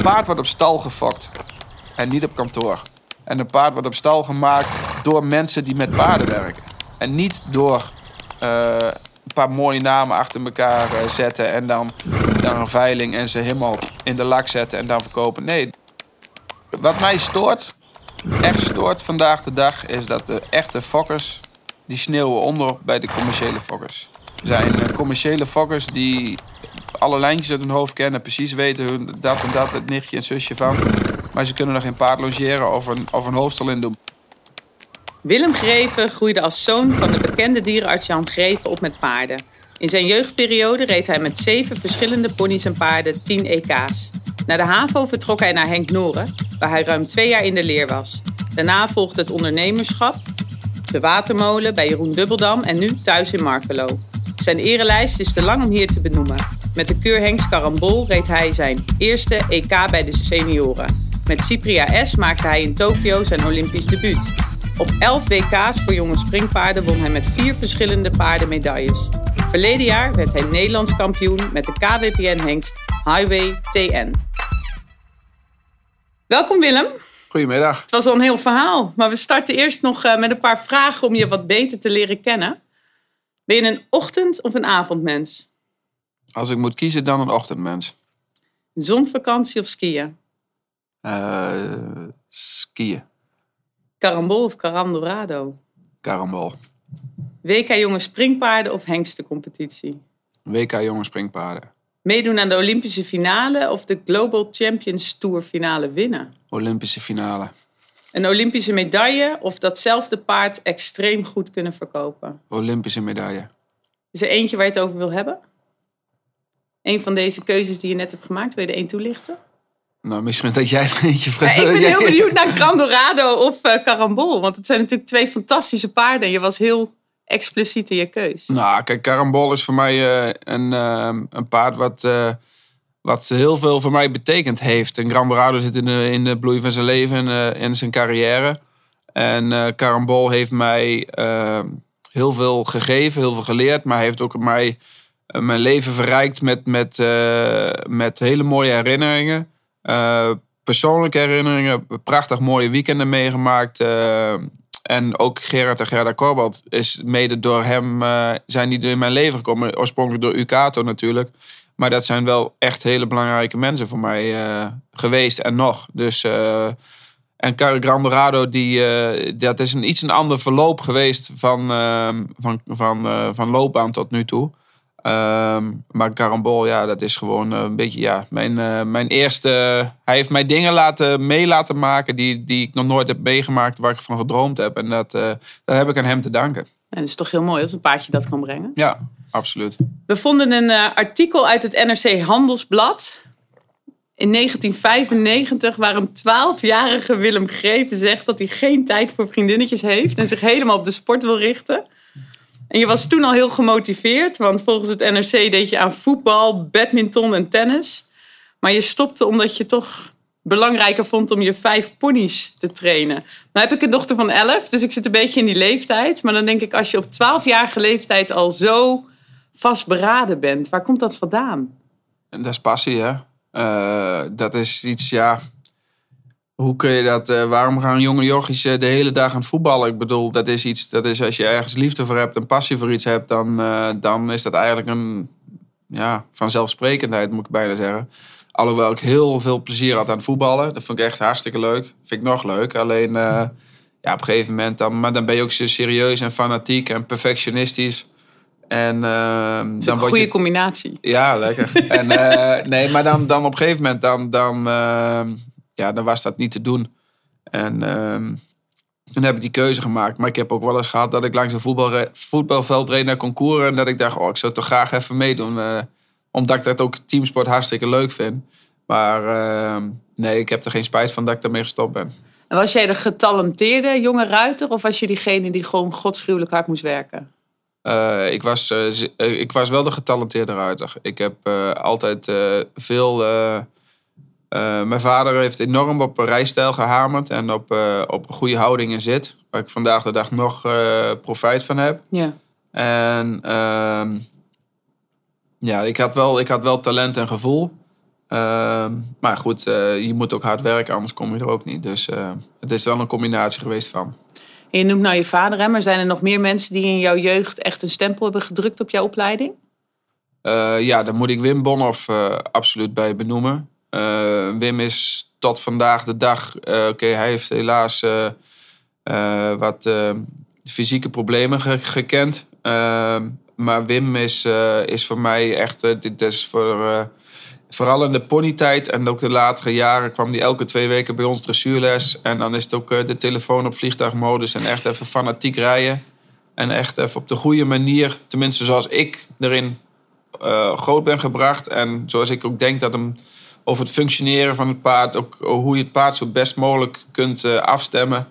Een paard wordt op stal gefokt en niet op kantoor. En een paard wordt op stal gemaakt door mensen die met paarden werken. En niet door eh, een paar mooie namen achter elkaar eh, zetten en dan, dan een veiling en ze helemaal in de lak zetten en dan verkopen. Nee, wat mij stoort, echt stoort vandaag de dag, is dat de echte fokkers, die sneeuwen onder bij de commerciële fokkers. Er zijn eh, commerciële fokkers die alle lijntjes uit hun hoofd kennen, precies weten hun dat en dat, het nichtje en zusje van. Maar ze kunnen nog geen paard logeren of een, of een hoofdstel in doen. Willem Greven groeide als zoon van de bekende dierenarts Jan Greven op met paarden. In zijn jeugdperiode reed hij met zeven verschillende ponies en paarden 10 EK's. Na de HAVO vertrok hij naar Henk Noren, waar hij ruim twee jaar in de leer was. Daarna volgde het ondernemerschap, de watermolen bij Jeroen Dubbeldam en nu thuis in Markelo. Zijn erelijst is te lang om hier te benoemen. Met de keur Henks Karambol reed hij zijn eerste EK bij de senioren. Met Cypria S maakte hij in Tokio zijn Olympisch debuut. Op 11 WK's voor jonge springpaarden won hij met vier verschillende paarden medailles. Verleden jaar werd hij Nederlands kampioen met de KWPN Hengst Highway TN. Welkom Willem. Goedemiddag. Het was al een heel verhaal, maar we starten eerst nog eh, met een paar vragen om je wat beter te leren kennen. Ben je een ochtend- of een avondmens? Als ik moet kiezen, dan een ochtendmens. Zonvakantie of skiën? Eh, skiën. Carambol of Carandorado? Karambol. WK jonge springpaarden of hengstencompetitie? WK jonge springpaarden. Meedoen aan de Olympische finale of de Global Champions Tour finale winnen? Olympische finale. Een Olympische medaille of datzelfde paard extreem goed kunnen verkopen? Olympische medaille. Is er eentje waar je het over wil hebben? Een van deze keuzes die je net hebt gemaakt, wil je er één toelichten? Nou, misschien dat jij het eentje Ja, vraagt. ik ben heel benieuwd naar Grandorado of eh Carambol. Want het zijn natuurlijk twee fantastische paarden. En je was heel expliciet in je keus. Nou, kijk, Karambol is voor mij eh, een, eh, een paard wat, wat heel veel voor mij betekend heeft. En Grandorado zit in de, in de bloei van zijn leven en eh, zijn carrière. En eh Karambol heeft mij eh, heel veel gegeven, heel veel geleerd. Maar heeft ook mij mijn leven verrijkt met, met, met hele mooie herinneringen. Persoonlijke herinneringen, prachtig mooie weekenden meegemaakt. en ook Gerard en Gerda Corbald is mede door hem eh, zijn die in mijn leven gekomen. Oorspronkelijk door Ucato natuurlijk. Maar dat zijn wel echt hele belangrijke mensen voor mij eh, geweest en nog. Dus, eh, en Car- Grandorado, die, eh, dat is een iets een ander verloop geweest van, eh, van, van, van loopbaan tot nu toe. Ehm, maar Carambol, ja, dat is gewoon een beetje ja, mijn, mijn eerste. hij heeft mij dingen laten, mee laten maken die, die ik nog nooit heb meegemaakt, waar ik van gedroomd heb. En dat heb ik aan hem te danken. En dat is toch heel mooi als een paardje dat kan brengen. Ja, absoluut. We vonden een eh, artikel uit het NRC Handelsblad. In 1995, waar een 12-jarige Willem Greven zegt dat hij geen tijd voor vriendinnetjes heeft en zich helemaal op de sport wil richten. En je was toen al heel gemotiveerd, want volgens het NRC deed je aan voetbal, badminton en tennis. Maar je stopte omdat je toch belangrijker vond om je vijf ponies te trainen. Nou heb ik een dochter van 11, dus ik zit een beetje in die leeftijd. Maar dan denk ik, als je op 12-jarige leeftijd al zo vastberaden bent, waar komt dat vandaan? En dat is passie, hè? Eh, dat is iets, ja. Hoe kun je dat? eh, waarom gaan jonge jochies eh, de hele dag aan het voetballen? Ik bedoel, dat is iets. Dat is als je ergens liefde voor hebt en passie voor iets hebt, dan, dan is dat eigenlijk een ja, vanzelfsprekendheid, moet ik bijna zeggen. Alhoewel ik heel veel plezier had aan het voetballen. Dat vond ik echt hartstikke leuk. Vind ik nog leuk. Alleen eh, ja, op een gegeven moment dan, maar dan ben je ook serieus en fanatiek en perfectionistisch. En Dat is dan een goede je combinatie. ja, lekker. en, eh, nee, maar dan, dan op een gegeven moment, dan, dan, ja, dan was dat niet te doen. En ehm, toen heb ik die keuze gemaakt. Maar ik heb ook wel eens gehad dat ik langs een voetbal, voetbalveld reed naar concours. En dat ik dacht, oh, ik zou toch graag even meedoen. Omdat ik dat ook teamsport hartstikke leuk vind. Maar ehm, nee, ik heb er geen spijt van dat ik ermee gestopt ben. En was jij de getalenteerde jonge ruiter of was je diegene die gewoon godschuwelijk hard moest werken? Eh, ik, was, eh, eh, ik was wel de getalenteerde ruiter. Ik heb altijd veel. mijn vader heeft enorm op rijstijl gehamerd en op, op een goede houding en zit. Waar ik vandaag de dag nog profijt van heb. Ja. En ehm, ja, ik had, wel, ik had wel talent en gevoel. Ehm, maar goed, eh, je moet ook hard werken, anders kom je er ook niet. Dus eh, het is wel een combinatie geweest van. En je noemt nou je vader, hè, maar zijn er nog meer mensen die in jouw jeugd echt een stempel hebben gedrukt op jouw opleiding? Eh, ja, daar moet ik Wim Bonhoff absoluut bij benoemen. Wim is tot vandaag de dag... Oké, hij heeft helaas wat fysieke problemen ge- gekend. Maar Wim is, eh, is voor mij echt... eh, dit is voor, eh, vooral in de ponytijd en ook de latere jaren... kwam hij elke twee weken bij ons dressuurles. En dan is het ook de telefoon op vliegtuigmodus... en echt even fanatiek rijden. En echt even op de goede manier... tenminste zoals ik erin groot ben gebracht. En zoals ik ook denk dat hem over het functioneren van het paard, ook hoe je het paard zo best mogelijk kunt afstemmen,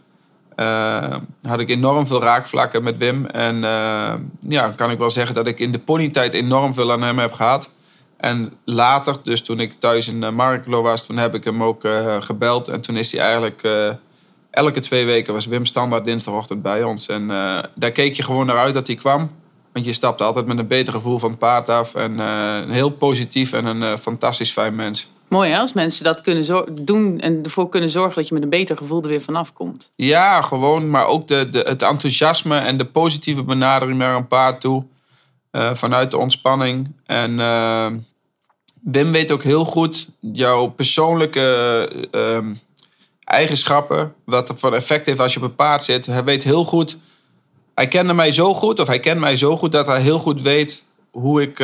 eh, had ik enorm veel raakvlakken met Wim. En eh, ja, kan ik wel zeggen dat ik in de ponytijd enorm veel aan hem heb gehad. En later, dus toen ik thuis in uh, Markelo was, toen heb ik hem ook eh, gebeld. En toen is hij eigenlijk eh, elke twee weken was Wim standaard dinsdagochtend bij ons. En eh, daar keek je gewoon naar uit dat hij kwam. Want je stapte altijd met een beter gevoel van het paard af. En eh, een heel positief en een eh, fantastisch fijn mens. Mooi hè, als mensen dat kunnen doen en ervoor kunnen zorgen dat je met een beter gevoel er weer vanaf komt. Ja, gewoon. Maar ook de, de, het enthousiasme en de positieve benadering naar een paard toe. eh, vanuit de ontspanning. En eh, Wim weet ook heel goed jouw persoonlijke eh, ehm, eigenschappen. Wat er voor effect heeft als je op een paard zit. Hij weet heel goed. Hij kende mij zo goed, of hij kent mij zo goed, dat hij heel goed weet hoe ik.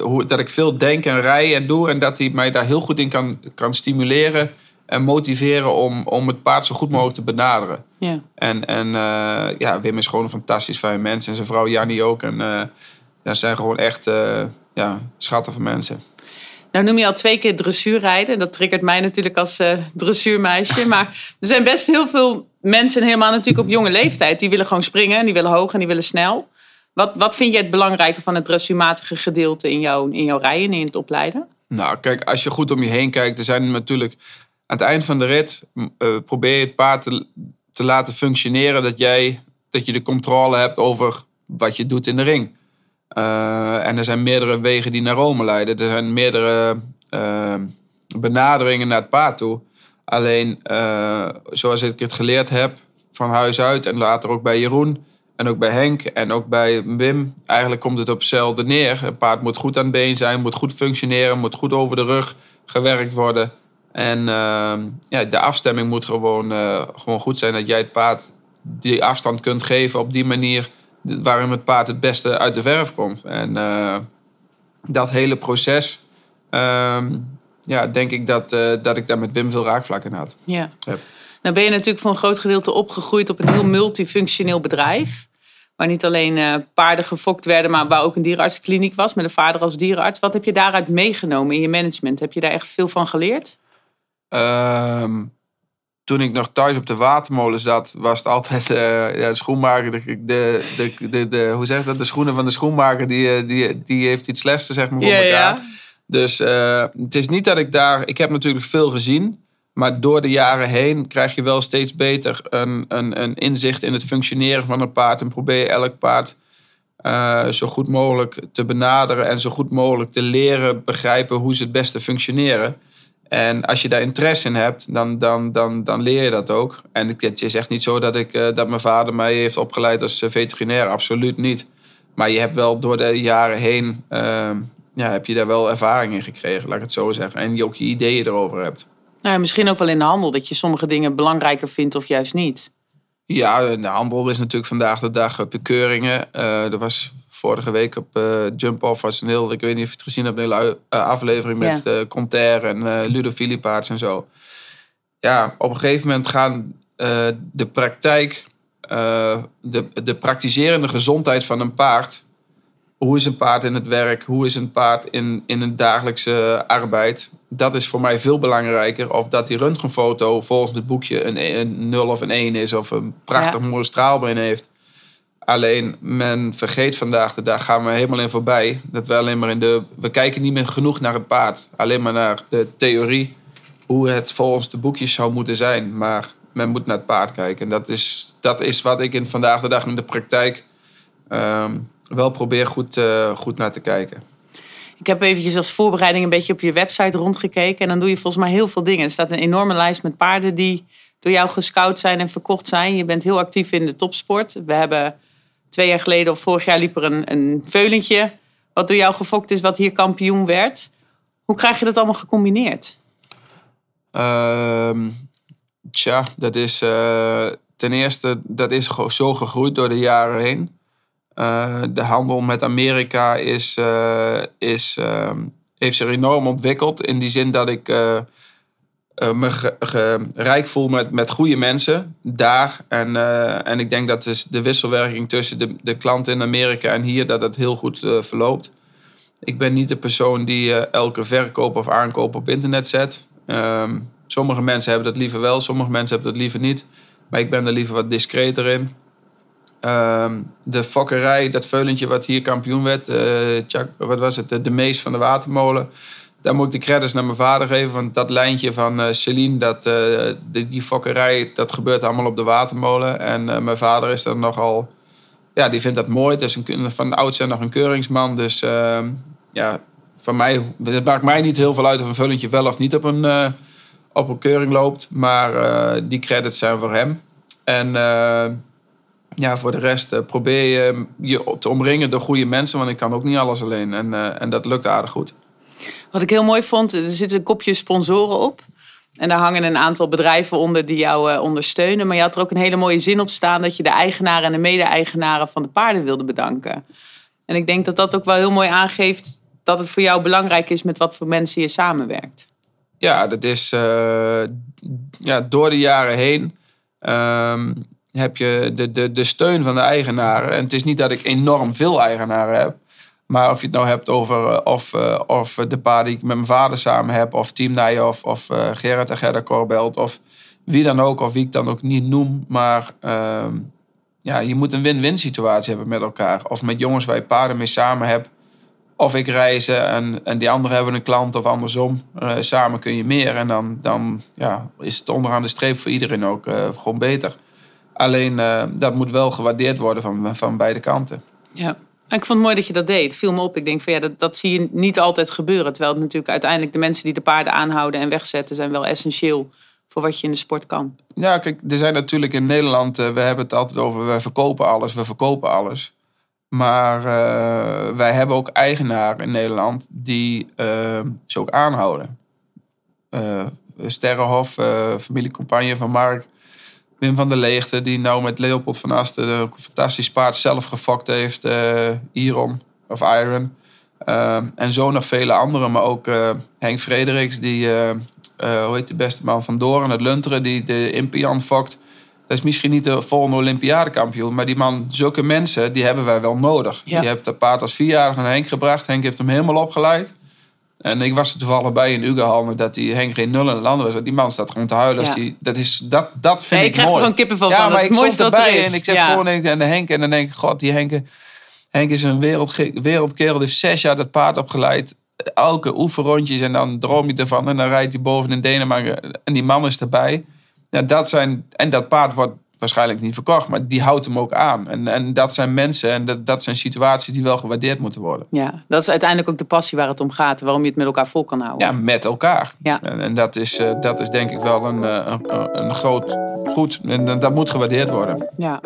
Hoe, dat ik veel denk en rij en doe. En dat hij mij daar heel goed in kan, kan stimuleren en motiveren om, om het paard zo goed mogelijk te benaderen. Ja. En, en eh, ja, Wim is gewoon een fantastisch fijn mens. En zijn vrouw Jannie ook. En uh, ja, zijn gewoon echt uh, ja, schatten van mensen. Nou noem je al twee keer dressuurrijden. Dat triggert mij natuurlijk als dressuurmeisje. Maar er zijn best heel veel mensen, helemaal natuurlijk op jonge leeftijd... die willen gewoon springen, die willen hoog en die willen snel. Wat, wat vind je het belangrijke van het dressuurmatige gedeelte in, jouw, in jouw rijden en in het opleiden? Nou, kijk, als je goed om je heen kijkt... er zijn natuurlijk aan het eind van de rit... Uh, probeer je het paard te, te laten functioneren... Dat, jij, dat je de controle hebt over wat je doet in de ring. Uh, en er zijn meerdere wegen die naar Rome leiden. Er zijn meerdere uh, benaderingen naar het paard toe. Alleen, uh, zoals ik het geleerd heb van huis uit... en later ook bij Jeroen en ook bij Henk en ook bij Wim... eigenlijk komt het op hetzelfde neer. Het paard moet goed aan het been zijn, moet goed functioneren... moet goed over de rug gewerkt worden... En uh, ja, de afstemming moet gewoon, uh, gewoon goed zijn. Dat jij het paard die afstand kunt geven op die manier waarin het paard het beste uit de verf komt. En uh, dat hele proces, uh, ja, denk ik dat, uh, dat ik daar met Wim veel raakvlakken had. Ja. ja. Nou ben je natuurlijk voor een groot gedeelte opgegroeid op een heel multifunctioneel bedrijf. Waar niet alleen uh, paarden gefokt werden, maar waar ook een dierenartskliniek was met een vader als dierenarts. Wat heb je daaruit meegenomen in je management? Heb je daar echt veel van geleerd? Uh, toen ik nog thuis op de watermolen zat, was het altijd uh, ja, de schoenmaker. De, de, de, de, de, hoe zeg je dat? De schoenen van de schoenmaker, die, eh, die, die heeft iets slechts zeg maar, voor ja, elkaar. Ja. Dus het is niet dat ik daar... Ik heb natuurlijk veel gezien. Maar door de jaren heen krijg je wel steeds beter een, een, een inzicht in het functioneren van een paard. En probeer je elk paard uh, zo goed mogelijk te benaderen. En zo goed mogelijk te leren begrijpen hoe ze het beste functioneren. En als je daar interesse in hebt, dan, dan, dan, dan leer je dat ook. En het is echt niet zo dat, ik, uh, dat mijn vader mij heeft opgeleid als veterinair. Absoluut niet. Maar je hebt wel door de jaren heen... Ja, heb je daar wel ervaring in gekregen, laat ik het zo zeggen. En je ook je ideeën erover hebt. Nou, misschien ook wel in de handel, dat je sommige dingen belangrijker vindt of juist niet. Ja, de handel is natuurlijk vandaag de dag op de keuringen. Uh, er was vorige week op uh, Jump Off was een heel, ik weet niet of je het gezien hebt, een hele uh, aflevering met ja. Conter en Ludo Filipaards en zo. Ja, op een gegeven moment gaan de praktijk, de, de praktiserende gezondheid van een paard. Hoe is een paard in het werk? Hoe is een paard in, in een dagelijkse arbeid? Dat is voor mij veel belangrijker. Of dat die röntgenfoto volgens het boekje een, een 0 of een 1 is. Of een prachtig ja. mooi straalbeen heeft. Alleen men vergeet vandaag de dag, gaan we helemaal in voorbij. Dat we alleen maar in de. We kijken niet meer genoeg naar het paard. Alleen maar naar de theorie. Hoe het volgens de boekjes zou moeten zijn. Maar men moet naar het paard kijken. En dat is, dat is wat ik in vandaag de dag in de praktijk. Um, wel probeer goed, uh, goed naar te kijken. Ik heb eventjes als voorbereiding een beetje op je website rondgekeken. En dan doe je volgens mij heel veel dingen. Er staat een enorme lijst met paarden die door jou gescout zijn en verkocht zijn. Je bent heel actief in de topsport. We hebben twee jaar geleden of vorig jaar liep er een, een veulentje... wat door jou gefokt is, wat hier kampioen werd. Hoe krijg je dat allemaal gecombineerd? Ehm, tja, dat is uh, ten eerste dat is zo gegroeid door de jaren heen. Uh, de handel met Amerika is, uh, is, ehm, heeft zich enorm ontwikkeld. In die zin dat ik me ge, rijk voel met, met goede mensen daar. En, en ik denk dat dus de wisselwerking tussen de, de klanten in Amerika en hier... dat het heel goed verloopt. Ik ben niet de persoon die elke verkoop of aankoop op internet zet. Um, sommige mensen hebben dat liever wel, sommige mensen hebben dat liever niet. Maar ik ben er liever wat discreter in. Um, de fokkerij, dat veulentje wat hier kampioen werd, uh, wat was het, de, de, mees van de watermolen. Daar moet ik de credits naar mijn vader geven. Want dat lijntje van uh, Celine, dat, uh, die, fokkerij, dat gebeurt allemaal op de watermolen. En mijn vader is dan nogal, ja, die vindt dat mooi. Het is een, van ouds nog een keuringsman. Dus ehm, ja, van mij, het maakt mij niet heel veel uit of een vullentje wel of niet op een, op een keuring loopt. Maar die credits zijn voor hem. En ja, voor de rest probeer je je te omringen door goede mensen. Want ik kan ook niet alles alleen. En, en dat lukt aardig goed. Wat ik heel mooi vond, er zit een kopje sponsoren op. En daar hangen een aantal bedrijven onder die jou ondersteunen. Maar je had er ook een hele mooie zin op staan dat je de eigenaren en de mede-eigenaren van de paarden wilde bedanken. En ik denk dat dat ook wel heel mooi aangeeft dat het voor jou belangrijk is met wat voor mensen je samenwerkt. Ja, dat is uh, ja, door de jaren heen um, heb je de, de, de steun van de eigenaren. En het is niet dat ik enorm veel eigenaren heb. Maar of je het nou hebt over uh, of, uh, of de paar die ik met mijn vader samen heb, of Team Nijhoff, of uh, Gerrit en Gerda Corbelt, of wie dan ook, of wie ik dan ook niet noem. Maar ehm, ja, je moet een win-win situatie hebben met elkaar. Of met jongens waar je paarden mee samen hebt. Of ik reizen en, en die anderen hebben een klant of andersom. Samen kun je meer. En dan, dan ja, is het onderaan de streep voor iedereen ook gewoon beter. Alleen uh, dat moet wel gewaardeerd worden van, van beide kanten. Ja, en ik vond het mooi dat je dat deed. Het viel me op. Ik denk van ja, dat, dat zie je niet altijd gebeuren. Terwijl het natuurlijk uiteindelijk de mensen die de paarden aanhouden en wegzetten... zijn wel essentieel voor wat je in de sport kan. Ja, kijk, er zijn natuurlijk in Nederland... we hebben het altijd over, we verkopen alles, we verkopen alles. Maar uh, wij hebben ook eigenaren in Nederland die uh, ze ook aanhouden. Sterrenhof, familiecompagne van Mark. Wim van der Leegte, die nou met Leopold van Asten een fantastisch paard zelf gefokt heeft. Iron of Iron. en zo nog vele anderen. Maar ook Henk Frederiks, die, hoe heet de beste man van Doorn, het Lunteren, die de Impian fokt. Dat is misschien niet de volgende Olympiadekampioen. Maar die man, zulke mensen, die hebben wij wel nodig. Ja. Die heeft dat paard als vierjarige naar Henk gebracht. Henk heeft hem helemaal opgeleid. En ik was er toevallig bij in Ugehalne dat die Henk geen nul in de landen was. Die man staat gewoon te huilen. Ja. Die, dat, is, dat, dat vind ja, ik mooi. Je krijgt er gewoon kippenvel van. Dat is het mooiste wat er. En ik zeg gewoon en de Henk. En dan denk ik, god, die Henk, Henk is een wereld, wereldkerel. Die heeft zes jaar dat paard opgeleid. Elke oefenrondjes en dan droom je ervan. En dan rijdt hij boven in Denemarken. En die man is erbij. Ja, dat zijn, en dat paard wordt waarschijnlijk niet verkocht, maar die houdt hem ook aan. En, en dat zijn mensen en dat, dat zijn situaties die wel gewaardeerd moeten worden. Ja, dat is uiteindelijk ook de passie waar het om gaat, waarom je het met elkaar vol kan houden. Ja, met elkaar. Ja. En, en dat, is, uh, dat is denk ik wel een, uh, een, een groot goed. En dat moet gewaardeerd worden. Ja.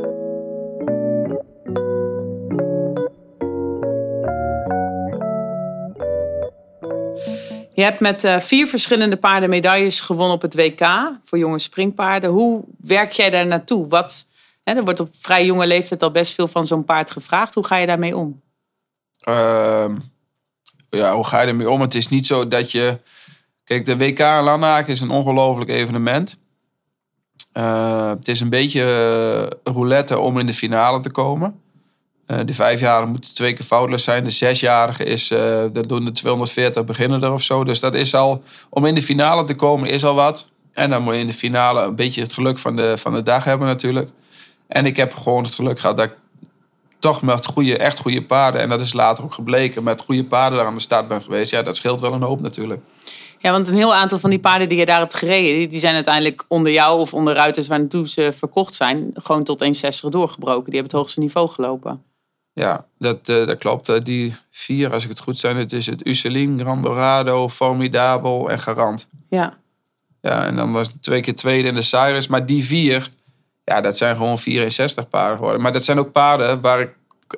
Je hebt met uh, vier verschillende paarden medailles gewonnen op het WK voor jonge springpaarden. Hoe werk jij daar naartoe? Wat, hè, er wordt op vrij jonge leeftijd al best veel van zo'n paard gevraagd. Hoe ga je daarmee om? Uh, ja, hoe ga je ermee om? Het is niet zo dat je. Kijk, de WK in is een ongelooflijk evenement. Uh, het is een beetje roulette om in de finale te komen. Uh, de vijfjarigen moeten twee keer foutloos zijn. De zesjarige is, uh, dat doen de 240 beginnen er of zo. Dus dat is al, om in de finale te komen is al wat. En dan moet je in de finale een beetje het geluk van de, van de dag hebben natuurlijk. En ik heb gewoon het geluk gehad dat ik toch met goede, echt goede paarden... en dat is later ook gebleken, met goede paarden daar aan de start ben geweest. Ja, dat scheelt wel een hoop natuurlijk. Ja, want een heel aantal van die paarden die je daar hebt gereden... die zijn uiteindelijk onder jou of onder ruiters waar naartoe ze verkocht zijn... gewoon tot 1,60 doorgebroken. Die hebben het hoogste niveau gelopen. Ja, dat, eh, dat klopt. Eh, die vier, als ik het goed zeg, het is het Uselin, Grand Dorado, Formidabel en Garant. Ja. Ja, en dan was het twee keer tweede in de Cyrus. Maar die vier, ja, dat zijn gewoon 64 paarden geworden. Maar dat zijn ook paarden waar ik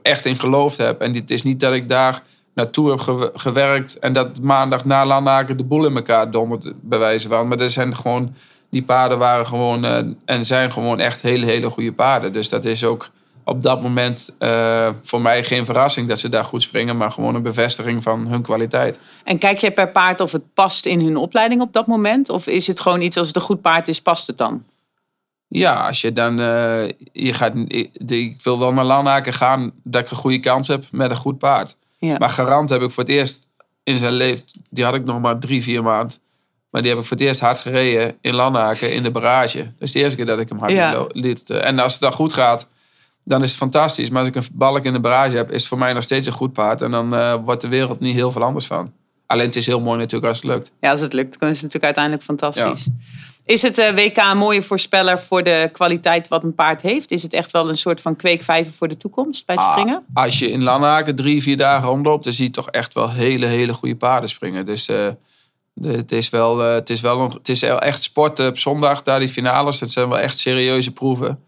echt in geloofd heb. En het is niet dat ik daar naartoe heb ge- gewerkt en dat maandag na Lanaken de boel in elkaar dondert, bij wijze van. Maar dat zijn gewoon, die paarden waren gewoon eh, en zijn gewoon echt hele, hele goede paarden. Dus dat is ook op dat moment eh, voor mij geen verrassing dat ze daar goed springen, maar gewoon een bevestiging van hun kwaliteit. En kijk jij per paard of het past in hun opleiding op dat moment? Of is het gewoon iets als het een goed paard is, past het dan? Ja, als je dan. eh, je gaat, ik, ik wil wel naar Lanaken gaan dat ik een goede kans heb met een goed paard. Ja. Maar Garant heb ik voor het eerst in zijn leven. Die had ik nog maar drie, vier maanden. Maar die heb ik voor het eerst hard gereden in Lanaken in de barrage. Dat is de eerste keer dat ik hem hard Ja. liet. eh, En als het dan goed gaat, dan is het fantastisch. Maar als ik een balk in de barrage heb, is het voor mij nog steeds een goed paard. En dan eh, wordt de wereld niet heel veel anders van. Alleen het is heel mooi natuurlijk als het lukt. Ja, als het lukt, dan is het natuurlijk uiteindelijk fantastisch. Is het eh, WK een mooie voorspeller voor de kwaliteit wat een paard heeft? Is het echt wel een soort van kweekvijver voor de toekomst bij het Ah, springen? als je in Lanaken drie, vier dagen rondloopt, dan zie je toch echt wel hele, hele goede paarden springen. Dus eh, de, het, is wel, het, is wel een, het is echt sport op zondag, daar die finales. Dat zijn wel echt serieuze proeven.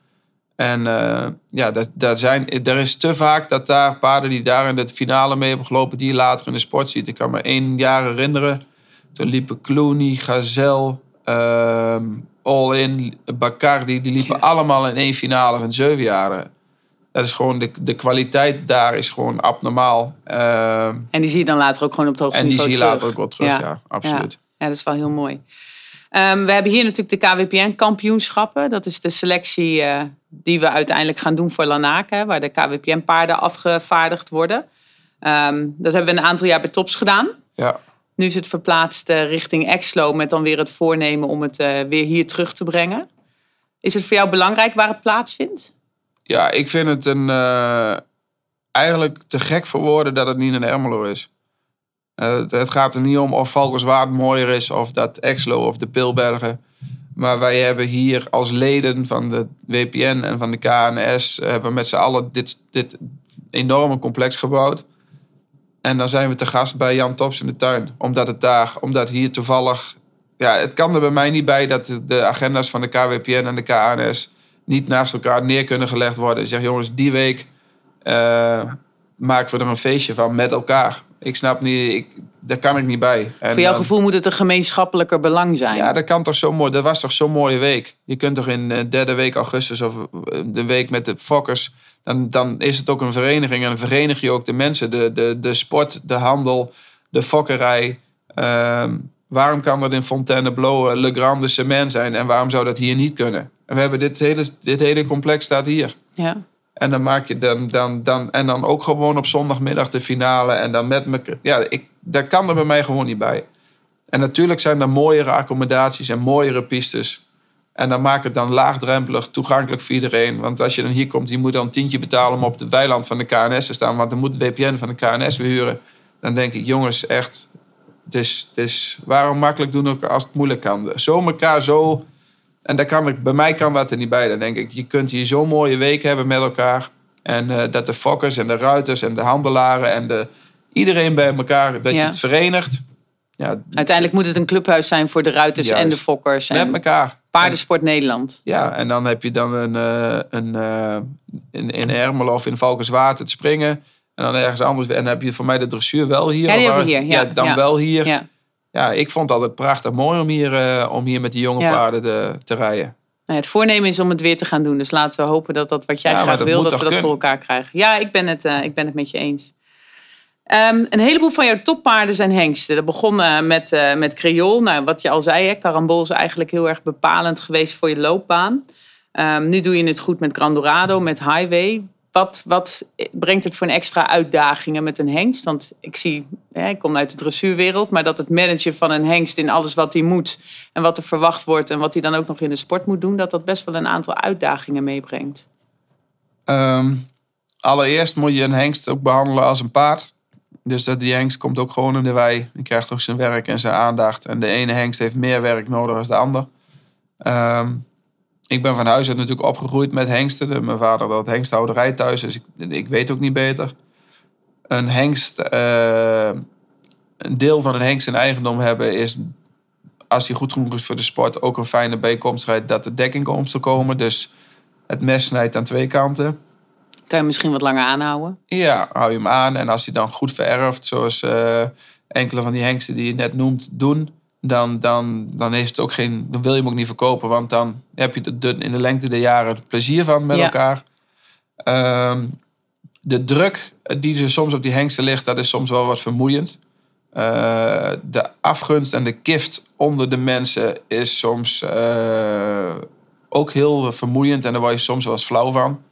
En eh, ja, dat, dat zijn, er is te vaak dat daar paarden die daar in de finale mee hebben gelopen, die je later in de sport ziet. Ik kan me één jaar herinneren. Toen liepen Clooney, Gazelle, ehm, All In, Bacardi. Die liepen Ja. allemaal in één finale van zeven jaren. Dat is gewoon, de, de kwaliteit daar is gewoon abnormaal. Ehm, En die zie je dan later ook gewoon op het hoogste en die zie niveau je terug. later ook wel terug, ja, absoluut. Ja, dat is wel heel mooi. Ehm, we hebben hier natuurlijk de KWPN-kampioenschappen. Dat is de selectie eh, die we uiteindelijk gaan doen voor Lanaken, waar de KWPN-paarden afgevaardigd worden. Ehm, dat hebben we een aantal jaar bij Tops gedaan. Ja. Nu is het verplaatst eh, richting Exlo met dan weer het voornemen om het eh, weer hier terug te brengen. Is het voor jou belangrijk waar het plaatsvindt? Ja, ik vind het een, eh, eigenlijk te gek voor woorden dat het niet in Ermelo is. Het, het gaat er niet om of Valkenswaard mooier is of dat Exlo of de Pilbergen. Maar wij hebben hier als leden van de WPN en van de KNS... eh, hebben met z'n allen dit, dit enorme complex gebouwd. En dan zijn we te gast bij Jan Tops in de tuin. Omdat het daar, omdat hier toevallig... Ja, het kan er bij mij niet bij dat de- agenda's van de KWPN en de KNS... niet naast elkaar neer kunnen gelegd worden. En zeg, jongens, die week eh, maken we er een feestje van met elkaar. Ik snap niet, ik, daar kan ik niet bij. En voor jouw dan- gevoel moet het een gemeenschappelijker belang zijn. ja, dat kan toch zo mooi. Dat was toch zo'n mooie week. Je kunt toch in de derde week augustus of eh, de week met de fokkers. Dan, dan is het ook een vereniging. En dan verenig je ook de mensen. De, de, de sport, de handel, de fokkerij. Ehm, waarom kan dat in Fontainebleau, eh, Le Grand de Cement zijn? En waarom zou dat hier niet kunnen? En we hebben dit hele, dit hele complex staat hier. Ja. En dan maak je dan, dan, dan, en dan ook gewoon op zondagmiddag de finale. En dan met me. Ja, ik, daar kan er bij mij gewoon niet bij. En natuurlijk zijn er mooiere accommodaties en mooiere pistes. En dan maak het dan laagdrempelig, toegankelijk voor iedereen. Want als je dan hier komt, je moet dan een tientje betalen om op de weiland van de KNS te staan. Want dan moet de WPN van de KNS weer huren. Dan denk ik, jongens, echt. Het is, waarom makkelijk doen ook als het moeilijk kan? Zo elkaar zo. En daar kan ik, bij mij kan dat er niet bij. Dan denk ik, je kunt hier zo'n mooie week hebben met elkaar. En eh, dat de fokkers en de ruiters en de handelaren en de, iedereen bij elkaar, dat je het verenigt. Ja, Uiteindelijk moet het een clubhuis zijn voor de ruiters en de fokkers. En met elkaar. Paardensport Nederland. Ja, en dan heb je dan een, eh, een, eh, in, in Ermelo of in Valkenswaard het springen. En dan ergens anders. En dan heb je voor mij de dressuur wel hier. Ja, die waar- hier, ja, dan wel hier. Ja. Ik vond het altijd prachtig mooi om hier, eh, om hier met die jonge Ja. paarden de, te rijden. Nou, het voornemen is om het weer te gaan doen. Dus laten we hopen dat dat wat jij Ja, graag wil, dat we dat voor elkaar krijgen. Ja, ik ben het, eh, ik ben het met je eens. Ehm, een heleboel van jouw toppaarden zijn hengsten. Dat begon eh, met, met Creole. Nou, wat je al zei, hè, Carambol is eigenlijk heel erg bepalend geweest voor je loopbaan. Ehm, nu doe je het goed met Grand Dorado, met Highway. Wat, wat brengt het voor een extra uitdagingen met een hengst? Want ik zie, hè, ik kom uit de dressuurwereld, maar dat het managen van een hengst in alles wat hij moet en wat er verwacht wordt en wat hij dan ook nog in de sport moet doen, dat dat best wel een aantal uitdagingen meebrengt. Ehm, allereerst moet je een hengst ook behandelen als een paard. Dus dat die hengst komt ook gewoon in de wei. Die krijgt ook zijn werk en zijn aandacht. En de ene hengst heeft meer werk nodig dan de ander. Ehm, ik ben van huis uit natuurlijk opgegroeid met hengsten. Mijn vader had hengsthouderij thuis, dus ik, ik weet ook niet beter. Een hengst, eh, een deel van een hengst in eigendom hebben is, als hij goed genoeg is voor de sport, ook een fijne bijkomstigheid dat de dekkinkomsten komen. Dus het mes snijdt aan twee kanten. Kan je misschien wat langer aanhouden? Ja, hou je hem aan. En als hij dan goed vererft, zoals eh, enkele van die hengsten die je net noemt doen, dan, dan, dan, heeft het ook geen, dan wil je hem ook niet verkopen. Want dan heb je de, in de lengte der jaren het plezier van met Ja. elkaar. Ehm, de druk die er soms op die hengsten ligt, dat is soms wel wat vermoeiend. Eh, de afgunst en de kift onder de mensen is soms eh, ook heel vermoeiend. En daar word je soms wel eens flauw van.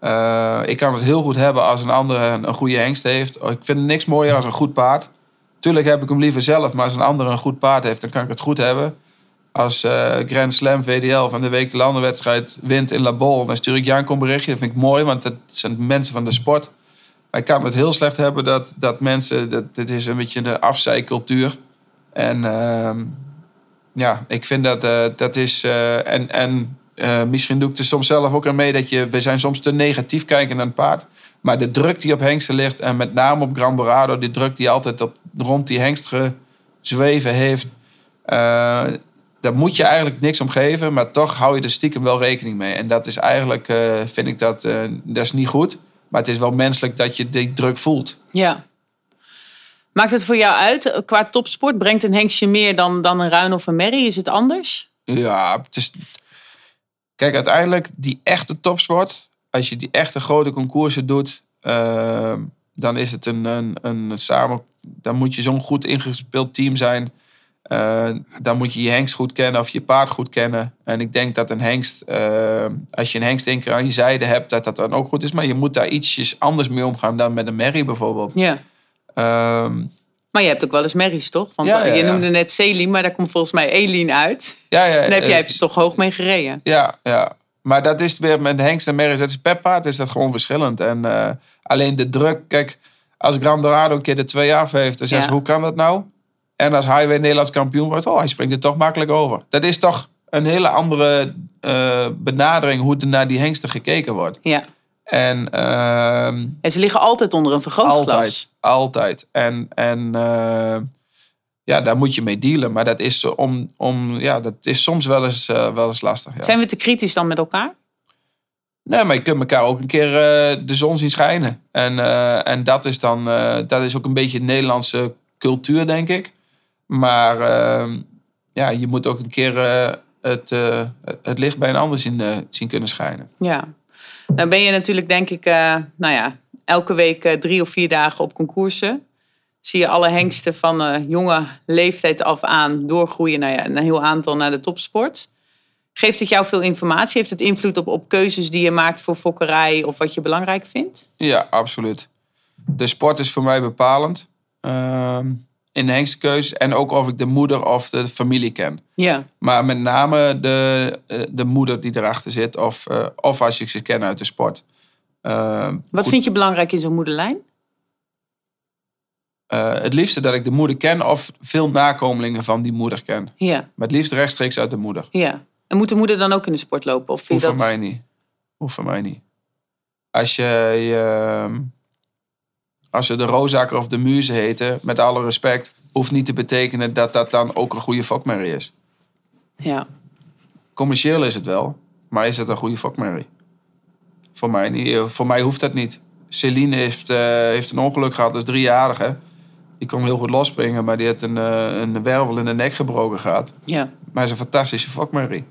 Eh, ik kan het heel goed hebben als een ander een, een goede hengst heeft. Ik vind het niks mooier als een goed paard. Tuurlijk heb ik hem liever zelf, maar als een ander een goed paard heeft, dan kan ik het goed hebben. Als eh, Grand Slam VDL van de week de landenwedstrijd wint in La Bol, dan stuur ik Janko een berichtje. Dat vind ik mooi, want dat zijn mensen van de sport. Maar ik kan het heel slecht hebben dat, dat mensen, dat, dit is een beetje een afzijcultuur. En ehm, ja, ik vind dat eh, dat is. eh, en en eh, misschien doe ik er soms zelf ook aan mee dat je. We zijn soms te negatief kijken naar een paard. Maar de druk die op hengsten ligt, en met name op Gran Dorado, die druk die altijd op, rond die hengst gezweven heeft. eh, daar moet je eigenlijk niks om geven, maar toch hou je er stiekem wel rekening mee. En dat is eigenlijk, eh, vind ik dat, dat is niet goed. Maar het is wel menselijk dat je die druk voelt. Ja. Maakt het voor jou uit, qua topsport, brengt een hengstje meer dan, dan een ruin of een merrie? Is het anders? Ja, het is... Kijk, uiteindelijk die echte topsport, als je die echte grote concoursen doet, eh, dan is het een, een, een samen. Dan moet je zo'n goed ingespeeld team zijn. Eh, dan moet je je hengst goed kennen of je paard goed kennen. En ik denk dat een hengst, eh, als je een hengst één keer aan je zijde hebt, dat dat dan ook goed is. Maar je moet daar ietsjes anders mee omgaan dan met een merrie bijvoorbeeld. Ja. Ehm, Maar je hebt ook wel eens merries, toch? Want Ja, ja, je noemde net Celine, maar daar komt volgens mij Eline uit. ja, ja, Dan heb jij eh, even toch hoog mee gereden. Ja, ja. Maar dat is weer met hengst en merries. Dat is per paard is dat gewoon verschillend. En eh, alleen de druk. Kijk, als Gran Dorado een keer de twee af heeft, dan zeggen ze, hoe kan dat nou? En als Highway Nederlands kampioen wordt, oh, hij springt er toch makkelijk over. Dat is toch een hele andere eh, benadering hoe er naar die hengsten gekeken wordt. Ja. En ehm, En ze liggen altijd onder een vergrootglas. altijd, altijd. En, en eh, ja, daar moet je mee dealen. Maar dat is, zo om, om, ja, dat is soms wel eens, eh, wel eens lastig. Ja. Zijn we te kritisch dan met elkaar? Nee, maar je kunt elkaar ook een keer eh, de zon zien schijnen. En, eh, en dat is dan eh, dat is ook een beetje Nederlandse cultuur, denk ik. Maar eh, ja, je moet ook een keer eh, het, eh, het licht bij een ander zien, eh, zien kunnen schijnen. Ja. Dan ben je natuurlijk, denk ik, eh, nou ja, elke week eh, drie of vier dagen op concoursen. Zie je alle hengsten van eh, jonge leeftijd af aan doorgroeien naar ja, een heel aantal naar de topsport. Geeft het jou veel informatie? Heeft het invloed op, op keuzes die je maakt voor fokkerij of wat je belangrijk vindt? Ja, absoluut. De sport is voor mij bepalend. ehm, in de hengstenkeuzes. En ook of ik de moeder of de familie ken. Ja. Maar met name de, eh, de moeder die erachter zit. Of, eh, of als ik ze ken uit de sport. Ehm, Wat goed, vind je belangrijk in zo'n moederlijn? eh, het liefste dat ik de moeder ken. Of veel nakomelingen van die moeder ken. Ja, Maar het liefst rechtstreeks uit de moeder. ja. En moet de moeder dan ook in de sport lopen? Of vind Hoeft dat... mij niet. Hoeft voor mij niet. Als je, je als ze de Rozaker of de Muze heten, met alle respect, hoeft niet te betekenen dat dat dan ook een goede fokmerrie is. Ja. Commercieel is het wel, maar is het een goede fokmerrie? Voor mij, niet. Voor mij hoeft dat niet. Celine heeft, eh, heeft een ongeluk gehad als driejarige. Die kon heel goed losspringen, maar die had een, eh, een wervel in de nek gebroken gehad. ja. Maar het is een fantastische fokmerrie.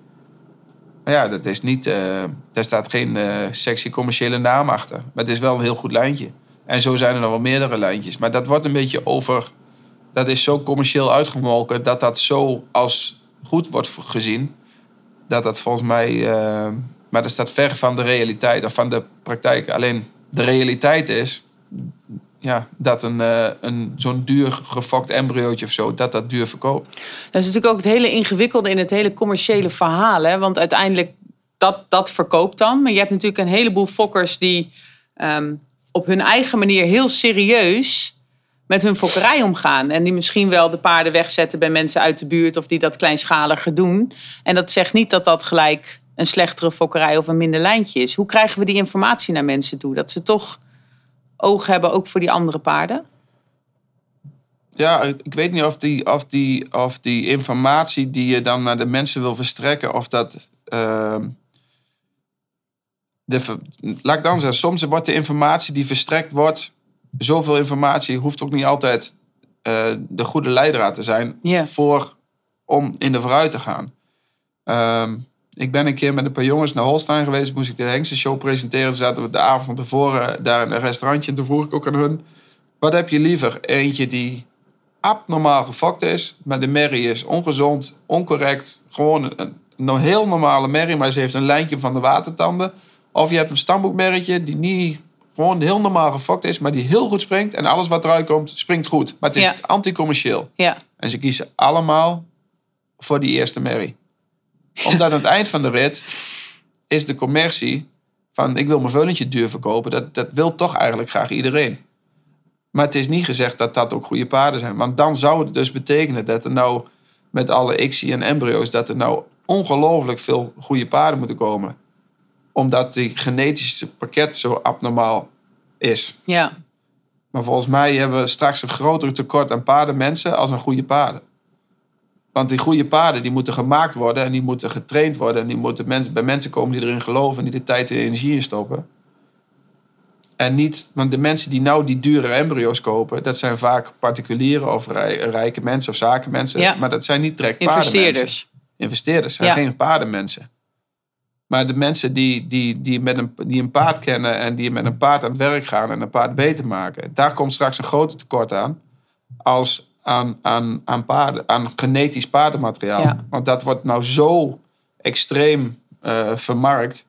Maar ja, dat is niet, eh, daar staat geen eh, sexy commerciële naam achter. Maar het is wel een heel goed lijntje. En zo zijn er nog wel meerdere lijntjes. Maar dat wordt een beetje over... Dat is zo commercieel uitgemolken... dat dat zo als goed wordt gezien... dat dat volgens mij... eh, maar dat staat ver van de realiteit of van de praktijk. Alleen de realiteit is... Ja, dat een, eh, een, zo'n duur gefokt embryootje of zo... dat dat duur verkoopt. Dat is natuurlijk ook het hele ingewikkelde in het hele commerciële verhaal. Hè? Want uiteindelijk, dat, dat verkoopt dan. Maar je hebt natuurlijk een heleboel fokkers die ehm, op hun eigen manier heel serieus met hun fokkerij omgaan. En die misschien wel de paarden wegzetten bij mensen uit de buurt of die dat kleinschaliger doen. En dat zegt niet dat dat gelijk een slechtere fokkerij of een minder lijntje is. Hoe krijgen we die informatie naar mensen toe? Dat ze toch oog hebben ook voor die andere paarden? Ja, ik weet niet of die, of, die, of die informatie die je dan naar de mensen wil verstrekken, of dat. Uh, de, laat ik dan zeggen, soms wordt de informatie die verstrekt wordt, zoveel informatie hoeft ook niet altijd uh, de goede leidraad te zijn Yeah. voor om in de vooruit te gaan. Ehm, ik ben een keer met een paar jongens naar Holstein geweest. Moest ik de Hengste Show presenteren. Zaten we de avond tevoren daar in een restaurantje. En toen vroeg ik ook aan hun... Wat heb je liever? Eentje die abnormaal gefokt is. Maar de merrie is ongezond, oncorrect. Gewoon een, een heel normale merrie. Maar ze heeft een lijntje van de watertanden. Of je hebt een stamboekmerretje die niet... Gewoon heel normaal gefokt is, maar die heel goed springt. En alles wat eruit komt, springt goed. Maar het is Ja. anticommercieel. Ja, En ze kiezen allemaal voor die eerste merrie. Omdat aan het eind van de rit is de commercie van ik wil mijn veulentje duur verkopen. Dat, dat wil toch eigenlijk graag iedereen. Maar het is niet gezegd dat dat ook goede paarden zijn. Want dan zou het dus betekenen dat er nou met alle ICSI en embryo's... dat er nou ongelooflijk veel goede paarden moeten komen. Omdat die genetische pakket zo abnormaal is. ja, Maar volgens mij hebben we straks een groter tekort aan paardenmensen als aan goede paarden. Want die goede paarden die moeten gemaakt worden en die moeten getraind worden. En die moeten mensen, bij mensen komen die erin geloven en die de tijd en energie in stoppen. En niet, want de mensen die nou die dure embryo's kopen, dat zijn vaak particulieren of rij- rijke mensen of zakenmensen. Ja. Maar dat zijn niet direct paardenmensen. investeerders. Investeerders zijn Ja. geen paardenmensen. Maar de mensen die, die, die, met een, die een paard kennen en die met een paard aan het werk gaan en een paard beter maken, daar komt straks een groter tekort aan als aan, aan, aan, paarden, aan genetisch paardenmateriaal. Ja. Want dat wordt nou zo extreem eh, vermarkt.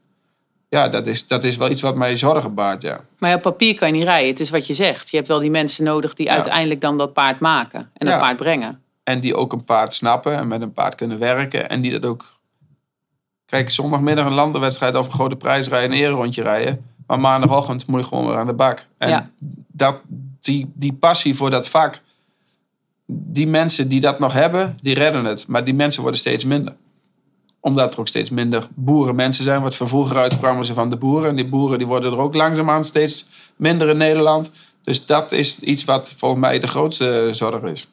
Ja, dat is, dat is wel iets wat mij zorgen baart, ja. Maar op papier kan je niet rijden. Het is wat je zegt. Je hebt wel die mensen nodig die Ja. uiteindelijk dan dat paard maken en dat Ja. paard brengen. En die ook een paard snappen en met een paard kunnen werken. En die dat ook. Kijk, zondagmiddag een landenwedstrijd of een grote prijs rijden, een ererondje rijden. Maar maandagochtend moet je gewoon weer aan de bak. En Ja. dat, die, die passie voor dat vak. Die mensen die dat nog hebben, die redden het. Maar die mensen worden steeds minder. Omdat er ook steeds minder boerenmensen zijn. Wat van vroeger uit kwamen ze van de boeren. En die boeren die worden er ook langzaamaan steeds minder in Nederland. Dus dat is iets wat volgens mij de grootste zorg is.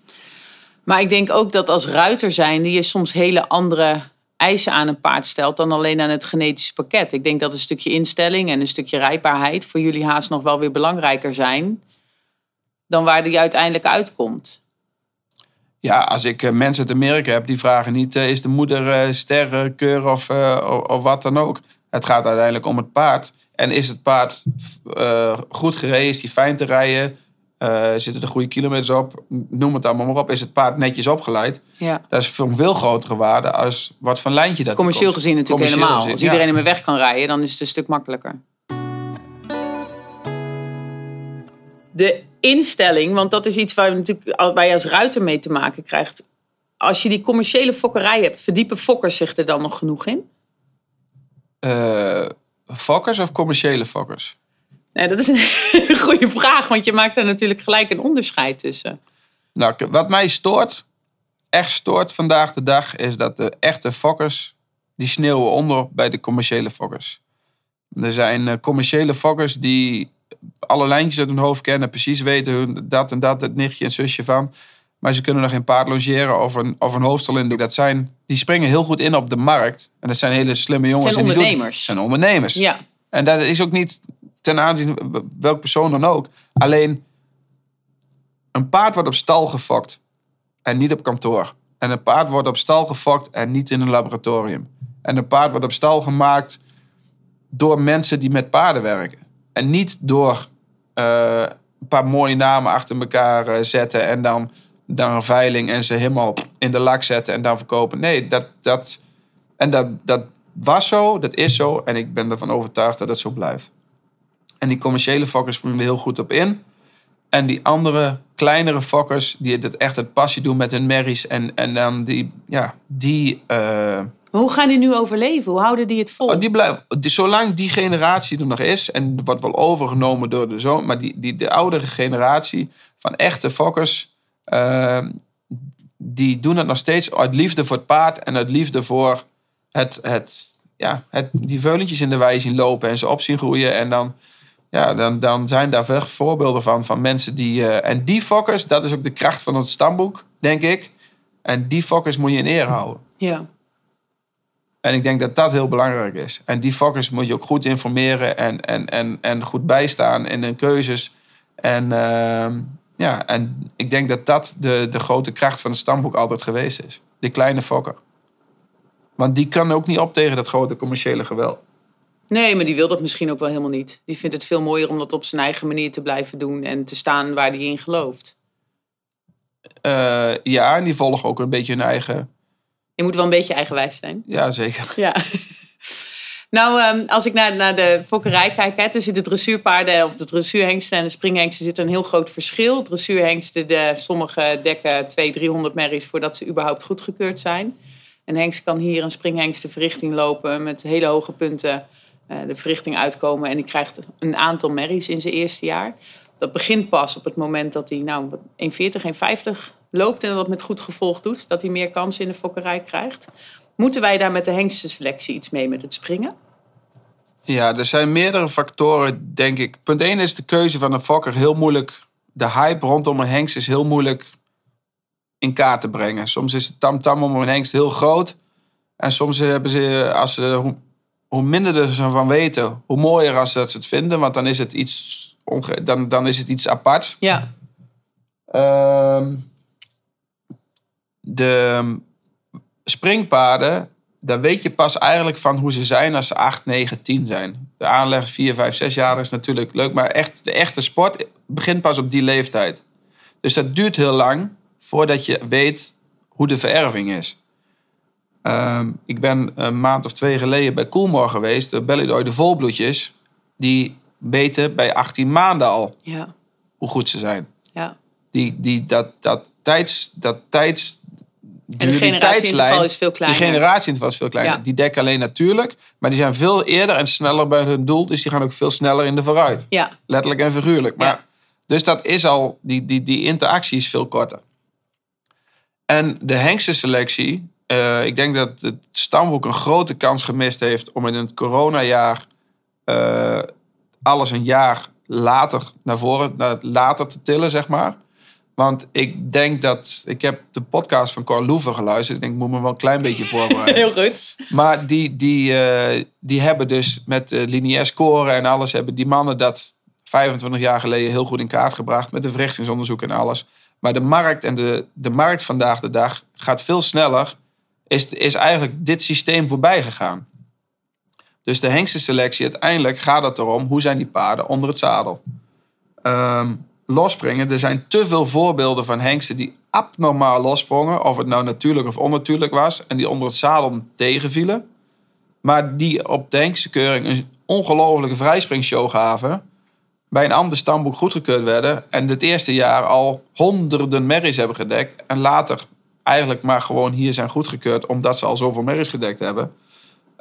Maar ik denk ook dat als ruiter zijn, die je soms hele andere eisen aan een paard stelt dan alleen aan het genetische pakket. Ik denk dat een stukje instelling en een stukje rijpaarheid voor jullie haast nog wel weer belangrijker zijn dan waar die uiteindelijk uitkomt. Ja, als ik eh, mensen uit Amerika heb, die vragen niet... eh, is de moeder eh ster, keur of, eh, of, wat dan ook. Het gaat uiteindelijk om het paard. En is het paard eh, goed gereden, is fijn te rijden... eh, zitten er goede kilometers op, noem het allemaal maar op. Is het paard netjes opgeleid? Ja. Dat is van veel grotere waarde als wat voor lijntje dat er Commercieel gezien natuurlijk Commercieel helemaal. gezien, Als ja. iedereen ermee weg kan rijden, dan is het een stuk makkelijker. De instelling, want dat is iets waar, je natuurlijk, waar je als ruiter mee te maken krijgt. Als je die commerciële fokkerij hebt, verdiepen fokkers zich er dan nog genoeg in? Eh, fokkers of commerciële fokkers? Nee, dat is een hele goede vraag, want je maakt daar natuurlijk gelijk een onderscheid tussen. Nou, wat mij stoort, echt stoort vandaag de dag, is dat de echte fokkers, die sneeuwen onder bij de commerciële fokkers. Er zijn eh, commerciële fokkers die alle lijntjes uit hun hoofd kennen, precies weten hun dat en dat, het nichtje en zusje van. Maar ze kunnen nog geen paard logeren of een, of een hoofdstal in doen. Dat zijn, die springen heel goed in op de markt. En dat zijn hele slimme jongens. zijn en die doen- ondernemers. zijn ondernemers. Ja, En dat is ook niet ten aanzien van welk persoon dan ook. Alleen een paard wordt op stal gefokt en niet op kantoor. En een paard wordt op stal gefokt en niet in een laboratorium. En een paard wordt op stal gemaakt door mensen die met paarden werken. En niet door eh, een paar mooie namen achter elkaar eh, zetten en dan, dan een veiling en ze helemaal in de lak zetten en dan verkopen. Nee, dat, dat, en dat, dat was zo, dat is zo en ik ben ervan overtuigd dat het zo blijft. En die commerciële fokkers springen er heel goed op in. En die andere kleinere fokkers die het echt het passie doen met hun merries en, en dan die, ja, die, eh, maar hoe gaan die nu overleven? Hoe houden die het vol? oh, die blijven, die, zolang die generatie er nog is en wordt wel overgenomen door de zoon, maar die, die, de oudere generatie van echte fokkers, eh, die doen het nog steeds uit liefde voor het paard en uit liefde voor het, het, ja, het, die veulentjes in de wei zien lopen en ze op zien groeien. En dan, ja, dan, dan zijn daar veel voorbeelden van, van mensen die... eh, en die fokkers, dat is ook de kracht van het stamboek, denk ik. En die fokkers moet je in ere houden. Ja. En ik denk dat dat heel belangrijk is. En die fokkers moet je ook goed informeren en, en, en, en goed bijstaan in hun keuzes. En, ehm, ja, en ik denk dat dat de, de grote kracht van het stamboek altijd geweest is. Die kleine fokker. Want die kan ook niet op tegen dat grote commerciële geweld. Nee, maar die wil dat misschien ook wel helemaal niet. Die vindt het veel mooier om dat op zijn eigen manier te blijven doen en te staan waar hij in gelooft. Eh, ja, en die volgen ook een beetje hun eigen... Je moet wel een beetje eigenwijs zijn. Ja, zeker. Ja. Nou, ehm, als ik naar, naar de fokkerij kijk, hè, tussen de dressuurpaarden of de dressuurhengsten en de springhengsten zit een heel groot verschil. Dressuurhengsten, de, sommige dekken 200, 300 merries voordat ze überhaupt goedgekeurd zijn. Een hengst kan hier een springhengst de verrichting lopen met hele hoge punten de verrichting uitkomen. En die krijgt een aantal merries in zijn eerste jaar. Dat begint pas op het moment dat hij nou, wat 1,40, 1,50 loopt en dat met goed gevolg doet. Dat hij meer kansen in de fokkerij krijgt. Moeten wij daar met de hengstenselectie iets mee met het springen? Ja, er zijn meerdere factoren, denk ik. Punt 1 is de keuze van een fokker heel moeilijk. De hype rondom een hengst is heel moeilijk in kaart te brengen. Soms is het tamtam om een hengst heel groot. En soms hebben ze, als ze hoe, minder er ze van weten, hoe mooier als dat ze het vinden. Want dan is het iets, onge- dan, dan is het iets aparts. Ja, Ehm, de springpaarden, daar weet je pas eigenlijk van hoe ze zijn als ze 8, 9, 10 zijn. De aanleg 4, 5, 6 jaar is natuurlijk leuk, maar echt, de echte sport begint pas op die leeftijd. Dus dat duurt heel lang voordat je weet hoe de vererving is. Ehm, ik ben een maand of twee geleden bij Coolmore geweest, de Bellidoy, de volbloedjes. Die weten bij 18 maanden al ja, hoe goed ze zijn ja. die, die, dat, dat tijds, dat tijds, En de generatieinterval is veel kleiner. Die generatieinterval is veel kleiner. Ja. Die dekken alleen natuurlijk, maar die zijn veel eerder en sneller bij hun doel. Dus die gaan ook veel sneller in de vooruit. Ja, Letterlijk en figuurlijk. Maar. Dus dat is al, die, die, die interactie is veel korter. En de hengstenselectie, eh ik denk dat het stamboek een grote kans gemist heeft om in het coronajaar eh, alles een jaar later naar voren, naar later te tillen, zeg maar. Want ik denk dat, ik heb de podcast van Cor Loever geluisterd. Ik denk, ik moet me wel een klein beetje voorbereiden. heel goed. Maar die, die, eh, die hebben dus met uh, lineair scoren en alles... hebben die mannen dat 25 jaar geleden heel goed in kaart gebracht... met de verrichtingsonderzoek en alles. Maar de markt en de, de markt vandaag de dag gaat veel sneller. Is, is eigenlijk dit systeem voorbij gegaan. Dus de hengstenselectie, uiteindelijk gaat het erom... hoe zijn die paarden onder het zadel? Ehm, losspringen, er zijn te veel voorbeelden van hengsten... die abnormaal lossprongen, of het nou natuurlijk of onnatuurlijk was... en die onder het zadel tegenvielen... maar die op de hengstenkeuring een ongelofelijke vrijspringshow gaven... bij een ander stamboek goedgekeurd werden... en het eerste jaar al honderden merries hebben gedekt... en later eigenlijk maar gewoon hier zijn goedgekeurd... omdat ze al zoveel merries gedekt hebben...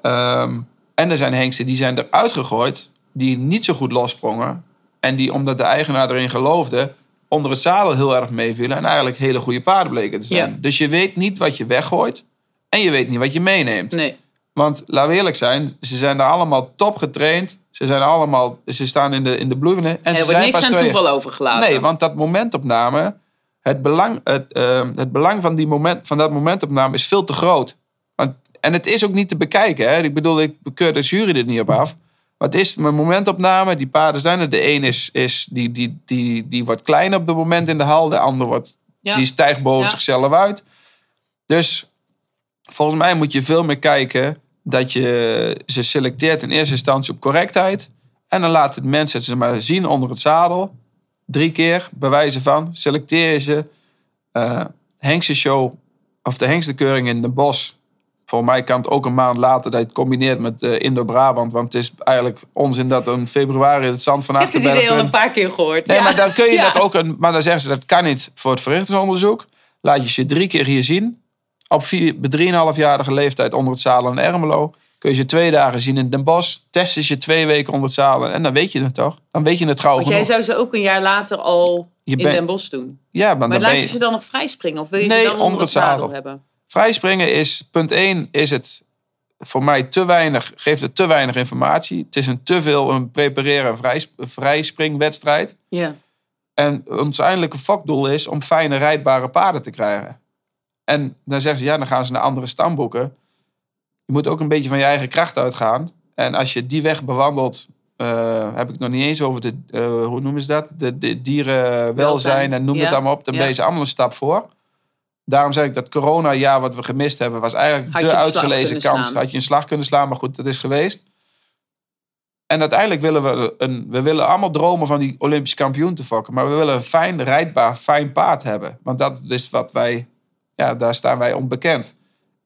Ehm, en er zijn hengsten die zijn eruit gegooid... die niet zo goed lossprongen... en die, omdat de eigenaar erin geloofde... onder het zadel heel erg meevielen... en eigenlijk hele goede paarden bleken te zijn. Ja. Dus je weet niet wat je weggooit... en je weet niet wat je meeneemt. Nee. Want laten we eerlijk zijn, ze zijn daar allemaal top getraind. Ze zijn allemaal, ze staan in de, in de bloemen. En Er ze wordt zijn niks pas aan twee. toeval overgelaten. Nee, want dat momentopname, het belang, het, eh, het belang van, die moment, van dat momentopname is veel te groot. Want, en het is ook niet te bekijken. Hè? Ik bedoel, ik keur de jury er niet op af. Maar het is mijn momentopname. Die paarden zijn er. De een is, is die, die, die, die wordt klein op het moment in de hal. De ander wordt, Ja. die stijgt boven Ja. zichzelf uit. Dus volgens mij moet je veel meer kijken dat je ze selecteert in eerste instantie op correctheid. En dan laat het mensen ze maar zien onder het zadel. Drie keer, bewijzen van. Selecteer je ze. eh hengstenshow of de hengstekeuring in de bos. Voor mij kan het ook een maand later dat je het combineert met eh Indo-Brabant. Want het is eigenlijk onzin dat in februari het zand van Ik heb Achterberg... idee al een paar keer gehoord. Nee, ja. maar dan kun je Ja. dat ook... Een, maar dan zeggen ze dat kan niet voor het verrichtingsonderzoek. Laat je ze drie keer hier zien. Op vier, bij drieënhalfjarige leeftijd onder het zadel in Ermelo. Kun je ze twee dagen zien in Den Bosch. Testen ze twee weken onder het zadel. En dan weet je het toch? Dan weet je het trouw Want jij zou ze ook een jaar later al Je in Den Bosch doen. Ja, maar, Maar dan laat je je... ze dan nog vrij springen? Of wil je Nee, ze dan onder, onder het zadel. hebben? Vrijspringen is... Punt 1 is het voor mij te weinig, geeft het te weinig informatie. Het is een te veel een prepareren vrij, vrijspringwedstrijd. Ja. En ons eindelijke vakdoel is om fijne rijdbare paarden te krijgen. En dan zeggen ze, ja, dan gaan ze naar andere stamboeken. Je moet ook een beetje van je eigen kracht uitgaan. En als je die weg bewandelt, uh, heb ik het nog niet eens over de, uh, hoe noemen ze dat? De, de dierenwelzijn en noem Ja. het allemaal op. Dan ben je ze allemaal een stap voor. Daarom zeg ik dat corona-jaar wat we gemist hebben, was eigenlijk Had de uitgelezen kans. Had je een slag kunnen slaan, maar goed, dat is geweest. En uiteindelijk willen we een, we willen allemaal dromen van die Olympisch kampioen te fokken. Maar we willen een fijn, rijdbaar, fijn paard hebben. Want dat is wat wij, ja, daar staan wij onbekend.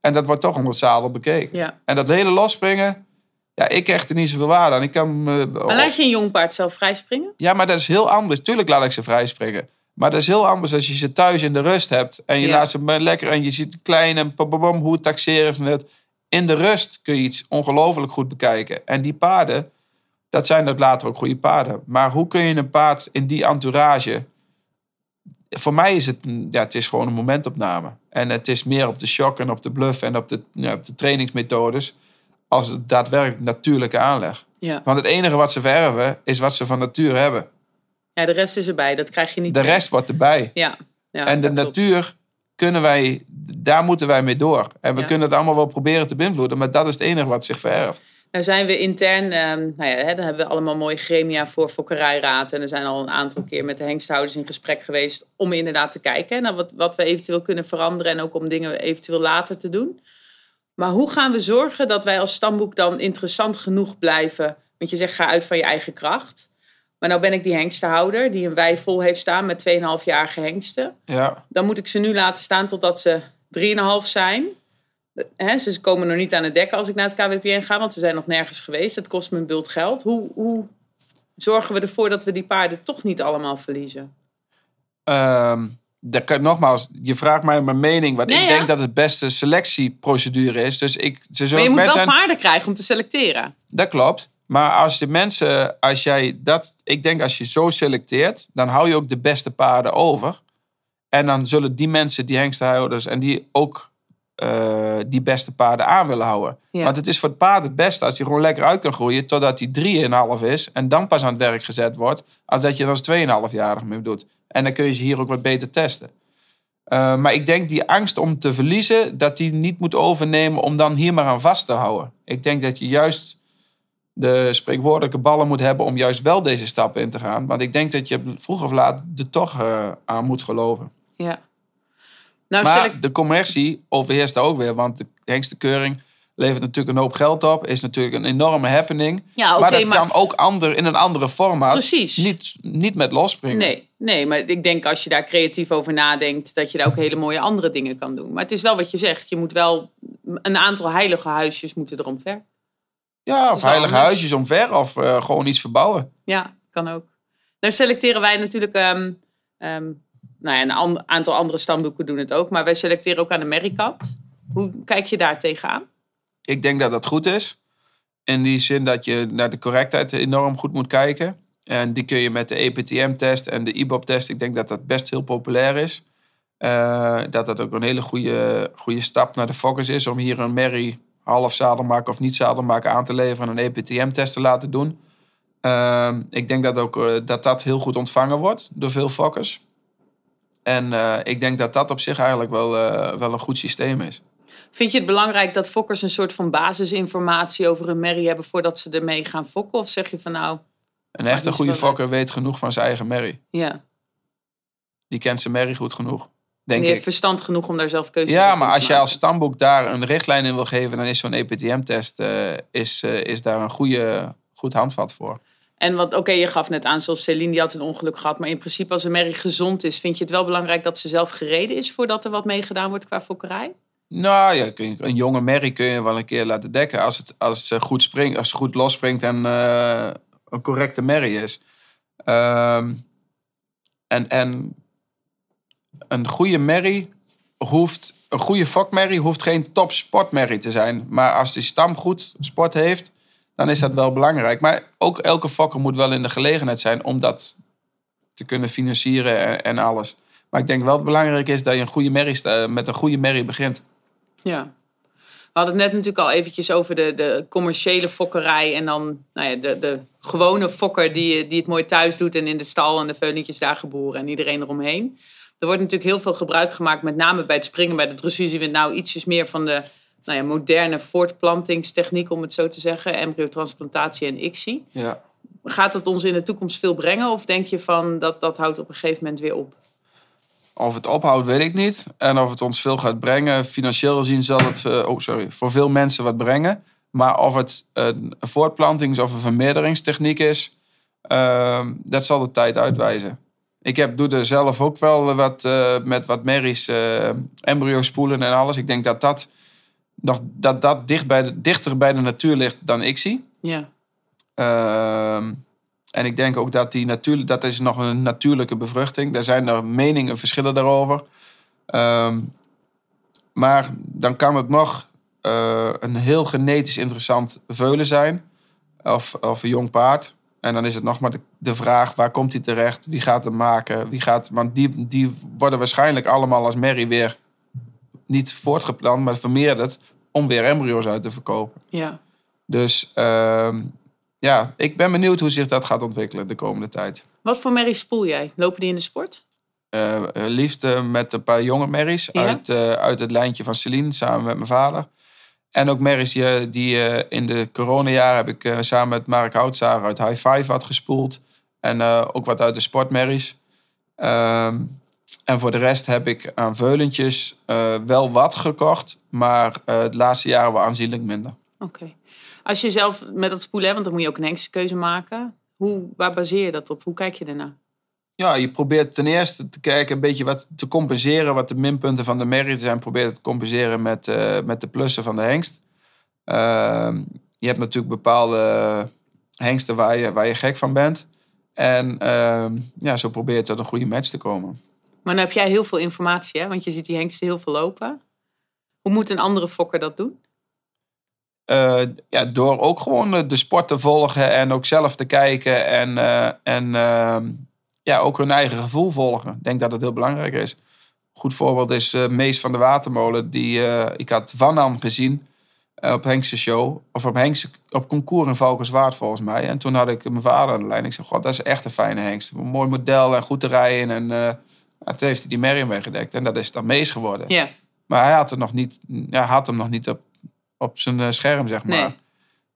En dat wordt toch onder het zadel bekeken. ja. En dat hele losspringen, ja, ik krijg er niet zoveel waarde aan. Ik kan, Maar laat je een jong paard zelf vrijspringen? ja, maar dat is heel anders. Tuurlijk laat ik ze vrij springen. Maar dat is heel anders als je ze thuis in de rust hebt. En je Ja. laat ze lekker en je ziet klein en bababam, hoe taxeren ze het. In de rust kun je iets ongelooflijk goed bekijken. En die paarden, dat zijn dat later ook goede paarden. Maar hoe kun je een paard in die entourage... Voor mij is het, ja, het is gewoon een momentopname. En het is meer op de shock en op de bluff en op de, ja, op de trainingsmethodes... als het daadwerkelijk natuurlijke aanleg. Ja. Want het enige wat ze verven is wat ze van nature hebben. ja, de rest is erbij. Dat krijg je niet De rest wordt erbij. Ja. ja en de klopt. natuur kunnen wij, daar moeten wij mee door. En we kunnen het allemaal wel proberen te beïnvloeden, maar dat is het enige wat zich vererft. Nou zijn we intern, ehm, nou ja, hè, daar hebben we allemaal mooie gremia voor fokkerijraad. En er zijn al een aantal keer met de hengsthouders in gesprek geweest om inderdaad te kijken naar wat, wat we eventueel kunnen veranderen. En ook om dingen eventueel later te doen. Maar hoe gaan we zorgen dat wij als stamboek dan interessant genoeg blijven? Want je zegt ga uit van je eigen kracht. Maar nou ben ik die hengstenhouder die een wei vol heeft staan met 2,5-jarige hengsten. Ja, Dan moet ik ze nu laten staan totdat ze 3,5 zijn. Ze komen nog niet aan het dekken als ik naar het KWPN ga, want ze zijn nog nergens geweest. Het kost me een bult geld. Hoe, hoe zorgen we ervoor dat we die paarden toch niet allemaal verliezen? Ehm, dat nogmaals, je vraagt mij mijn mening, wat Nee, ik ja. denk dat het beste selectieprocedure is. Dus ik, ze Maar je moet wel paarden krijgen om te selecteren. Dat klopt. Maar als de mensen, als jij dat, ik denk als je zo selecteert, dan hou je ook de beste paarden over. En dan zullen die mensen, die hengstenhouders, en die ook eh, die beste paarden aan willen houden. Ja. Want het is voor het paard het beste als hij gewoon lekker uit kan groeien totdat hij 3,5 is en dan pas aan het werk gezet wordt, als dat je er als 2,5-jarig mee doet. En dan kun je ze hier ook wat beter testen. Eh, maar ik denk die angst om te verliezen, dat die niet moet overnemen om dan hier maar aan vast te houden. Ik denk dat je juist de spreekwoordelijke ballen moet hebben om juist wel deze stappen in te gaan. Want ik denk dat je vroeg of laat er toch eh, aan moet geloven. Ja. Nou, Maar de commercie overheerst daar ook weer. Want de hengstekeuring levert natuurlijk een hoop geld op. Is natuurlijk een enorme happening. Ja, maar dat maar- kan ook ander, in een andere formaat. Precies. Niet, niet met losspringen. Nee, nee, maar ik denk als je daar creatief over nadenkt, dat je daar ook hele mooie andere dingen kan doen. Maar het is wel wat je zegt. Je moet wel een aantal heilige huisjes moeten er omver. Ja, of heilige anders. huisjes omver. Of eh, gewoon iets verbouwen. Ja, kan ook. Nou selecteren wij natuurlijk, ehm, ehm, nou ja, een an- aantal andere stamboeken doen het ook, maar wij selecteren ook aan de merriekant. Hoe kijk je daar tegenaan? Ik denk dat dat goed is. In die zin dat je naar de correctheid enorm goed moet kijken. En die kun je met de E EPTM-test en de IBOP-test. Ik denk dat dat best heel populair is. Eh, dat dat ook een hele goede, goede stap naar de focus is. Om hier een merrie half zadelmaker of niet zadelmaker aan te leveren. En een E EPTM-test te laten doen. Ehm, ik denk dat, ook, eh, dat dat heel goed ontvangen wordt door veel fokkers. En eh, ik denk dat dat op zich eigenlijk wel, eh, wel een goed systeem is. Vind je het belangrijk dat fokkers een soort van basisinformatie over hun merrie hebben voordat ze ermee gaan fokken? Of zeg je van nou, Een echte goede fokker weet genoeg van zijn eigen merrie. ja, Die kent zijn merrie goed genoeg, en denk die heeft ik. verstand genoeg om daar zelf keuzes Ja, in maar te als je maken. als stamboek daar een richtlijn in wil geven, dan is zo'n EPTM-test eh, is, is daar een goede, goed handvat voor. En want oké, je gaf net aan, zoals Celine, die had een ongeluk gehad. Maar in principe, als een merrie gezond is, vind je het wel belangrijk dat ze zelf gereden is voordat er wat mee gedaan wordt qua fokkerij? Nou ja, een jonge merrie kun je wel een keer laten dekken als het, als het goed springt, als het goed losspringt en eh, een correcte merrie is. Ehm, en, en een goede merrie hoeft, een goede fokmerrie hoeft geen top sportmerrie te zijn. Maar als die stam goed sport heeft, dan is dat wel belangrijk. Maar ook elke fokker moet wel in de gelegenheid zijn om dat te kunnen financieren en, alles. Maar ik denk wel het belangrijk is dat je een goede merrie met een goede merrie begint. Ja. We hadden het net natuurlijk al eventjes over de, de commerciële fokkerij. En dan nou ja, de, de gewone fokker die, die het mooi thuis doet. En in de stal en de veulentjes daar geboren. En iedereen eromheen. Er wordt natuurlijk heel veel gebruik gemaakt. Met name bij het springen. Bij de dressuur zien we nou ietsjes meer van de nou ja, moderne voortplantingstechniek. Om het zo te zeggen. Embryotransplantatie en ICSI. Ja. Gaat het ons in de toekomst veel brengen? Of denk je van dat dat houdt op een gegeven moment weer op? Of het ophoudt, weet ik niet. En of het ons veel gaat brengen. Financieel gezien zal het eh, oh, sorry, voor veel mensen wat brengen. Maar of het een voortplantings- of een vermeerderingstechniek is, ehm, dat zal de tijd uitwijzen. Ik heb, doe er zelf ook wel wat uh, met wat merries, uh, embryo spoelen en alles. Ik denk dat dat, nog, dat, dat dicht bij de, dichter bij de natuur ligt dan ik zie. Ja. Ehm, en ik denk ook dat die natuurlijk, dat is nog een natuurlijke bevruchting. Daar zijn er meningen, verschillen daarover. Ehm, maar dan kan het nog uh, een heel genetisch interessant veulen zijn. Of, of een jong paard. En dan is het nog maar de, de, vraag, waar komt hij terecht? Wie gaat hem maken? Wie gaat, want die, die worden waarschijnlijk allemaal als merrie weer niet voortgeplant, maar vermeerderd om weer embryo's uit te verkopen. Ja. Dus uh, ja, ik ben benieuwd hoe zich dat gaat ontwikkelen de komende tijd. Wat voor merries spoel jij? Lopen die in de sport? Uh, liefst uh, met een paar jonge merries ja? uit, uh, uit het lijntje van Celine samen met mijn vader. En ook merries die, die in de coronajaren heb ik samen met Mark Houtzager uit High Five had gespoeld. En ook wat uit de sportmerries. Ehm, en voor de rest heb ik aan veulentjes wel wat gekocht. Maar de laatste jaren wel aanzienlijk minder. Oké. Okay. Als je zelf met dat spoelen, hebt, want dan moet je ook een hengstkeuze maken. Hoe, waar baseer je dat op? Hoe kijk je ernaar? Ja, je probeert ten eerste te kijken, een beetje wat te compenseren, wat de minpunten van de merrie zijn. Probeer het te compenseren met, uh, met de plussen van de hengst. Uh, je hebt natuurlijk bepaalde hengsten waar je, waar je gek van bent. En uh, ja, zo probeer je tot een goede match te komen. Maar dan heb jij heel veel informatie, hè? want je ziet die hengsten heel veel lopen. Hoe moet een andere fokker dat doen? Uh, ja, door ook gewoon de sport te volgen en ook zelf te kijken en, uh, en uh, ja, ook hun eigen gevoel volgen. Ik denk dat dat heel belangrijk is. Goed voorbeeld is Mees van de Watermolen. Die, ik had Van An gezien op Henkse show, of op Henkse, op concours in Valkenswaard volgens mij. En toen had ik mijn vader aan de lijn. Ik zei, god, dat is echt een fijne hengst. Mooi model en goed te rijden. En toen heeft hij die Merriam weggedekt. En dat is dan Mees geworden. Yeah. Maar hij had, er nog niet, ja, had hem nog niet op op zijn eh, scherm, zeg maar. Nee.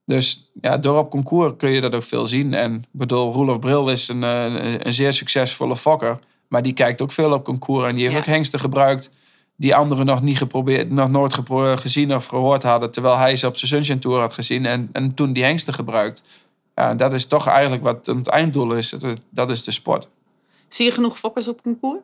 Dus ja, door op concours kun je dat ook veel zien. En ik bedoel, Roelof Bril is een, een, een, zeer succesvolle fokker. Maar die kijkt ook veel op concours. En die heeft Ja. ook hengsten gebruikt die anderen nog niet geprobeerd, nog nooit gepro- gezien of gehoord hadden. Terwijl hij ze op zijn Sunshine Tour had gezien. En, en toen die hengsten gebruikt. Ja, dat is toch eigenlijk wat het einddoel is. Dat is de sport. Zie je genoeg fokkers op concours?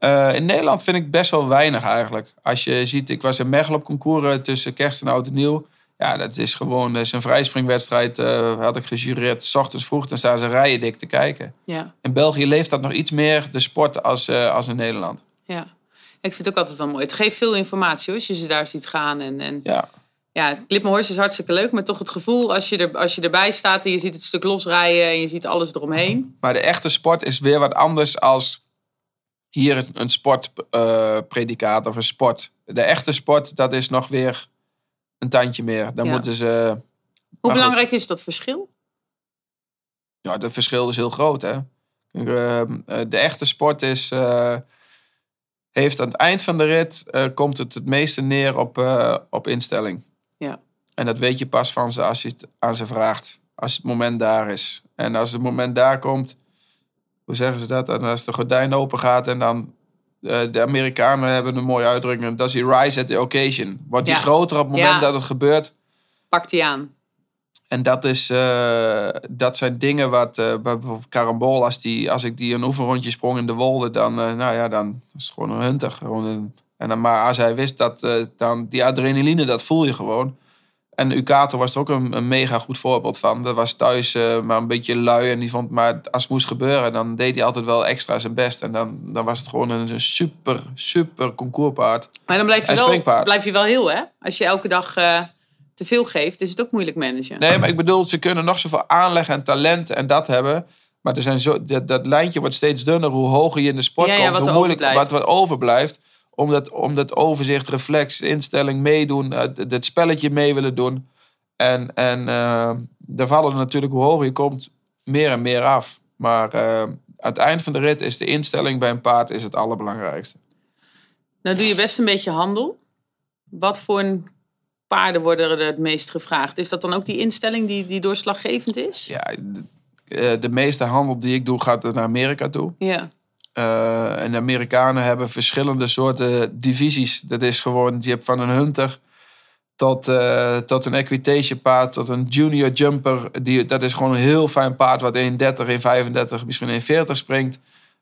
Uh, in Nederland vind ik best wel weinig eigenlijk. Als je ziet, ik was in Mechelen op concours eh, tussen kerst en oud en nieuw. Ja, dat is gewoon dat is een vrijspringwedstrijd. Uh, had ik gejureerd, s ochtends vroeg. Dan staan ze rijen dik te kijken. Ja. In België leeft dat nog iets meer, de sport, als, uh, als in Nederland. ja. Ik vind het ook altijd wel mooi. Het geeft veel informatie hoor, als je ze daar ziet gaan. En, en Ja, ja, Clip Horse is hartstikke leuk. Maar toch het gevoel als je, er, als je erbij staat en je ziet het stuk losrijden. En je ziet alles eromheen. maar de echte sport is weer wat anders als hier een sportpredicaat of een sport. De echte sport, dat is nog weer een tandje meer. Dan Ja. moeten ze... Hoe goed. belangrijk is dat verschil? Ja, het verschil is heel groot, hè. Kijk, eh, eh, De echte sport is... eh, heeft aan het eind van de rit... eh, komt het het meeste neer op, eh, op instelling. Ja. En dat weet je pas van ze als je het aan ze vraagt. Als het moment daar is. En als het moment daar komt... Hoe zeggen ze dat? En als de gordijn open gaat en dan... eh, de Amerikanen hebben een mooie uitdrukking. Does he rise at the occasion? Wordt die groter op het moment Ja. dat het gebeurt? Pakt die aan. En dat, is, eh, dat zijn dingen wat eh, bij bijvoorbeeld Carambol, als, die, als ik die een oefenrondje sprong in de wolde, dan, nou ja, dan is het gewoon een hunter. Gewoon een, en dan, maar als hij wist dat dan die adrenaline, dat voel je gewoon. En Ukato was er ook een, een mega goed voorbeeld van. Dat was thuis eh, maar een beetje lui en die vond, maar als het moest gebeuren, dan deed hij altijd wel extra zijn best. En dan, dan was het gewoon een super, super concourspaard. Maar dan blijf je, wel, blijf je wel heel, hè? Als je elke dag eh, te veel geeft, is het ook moeilijk managen. Nee, maar ik bedoel, ze kunnen nog zoveel aanleg en talent en dat hebben. Maar er zijn zo, dat, dat lijntje wordt steeds dunner hoe hoger je in de sport Ja, komt. hoe moeilijk overblijft. wat, wat overblijft. Om dat, om dat overzicht, reflex, instelling, meedoen, het spelletje mee willen doen. En, en uh, daar vallen er natuurlijk hoe hoger je komt, meer en meer af. Maar uh, aan het eind van de rit is de instelling bij een paard is het allerbelangrijkste. Nou doe je best een beetje handel. Wat voor een paarden worden er het meest gevraagd? Is dat dan ook die instelling die, die doorslaggevend is? Ja, de, de meeste handel die ik doe gaat naar Amerika toe. Ja. Uh, en de Amerikanen hebben verschillende soorten divisies. Dat is gewoon, je hebt van een hunter tot, uh, tot een equitation paard, tot een junior jumper. Die, dat is gewoon een heel fijn paard wat 1,30, 1,35, misschien 1,40 springt.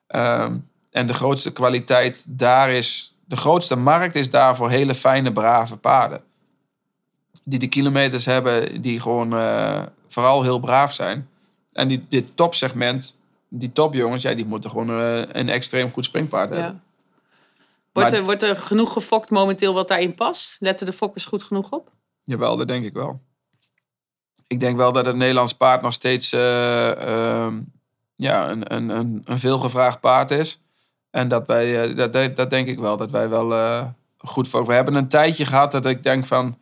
Uh, en de grootste kwaliteit daar is, de grootste markt is daar voor hele fijne, brave paarden. Die de kilometers hebben, die gewoon uh, vooral heel braaf zijn. En die, dit topsegment, die topjongens, ja, die moeten gewoon uh, een extreem goed springpaard hebben. Ja. Wordt, er, wordt er genoeg gefokt momenteel wat daarin past? Letten de fokkers goed genoeg op? Jawel, dat denk ik wel. Ik denk wel dat het Nederlands paard nog steeds uh, uh, ja, een, een, een, een veelgevraagd paard is. En dat wij, uh, dat, dat denk ik wel, dat wij wel goed voor. We hebben een tijdje gehad dat ik denk van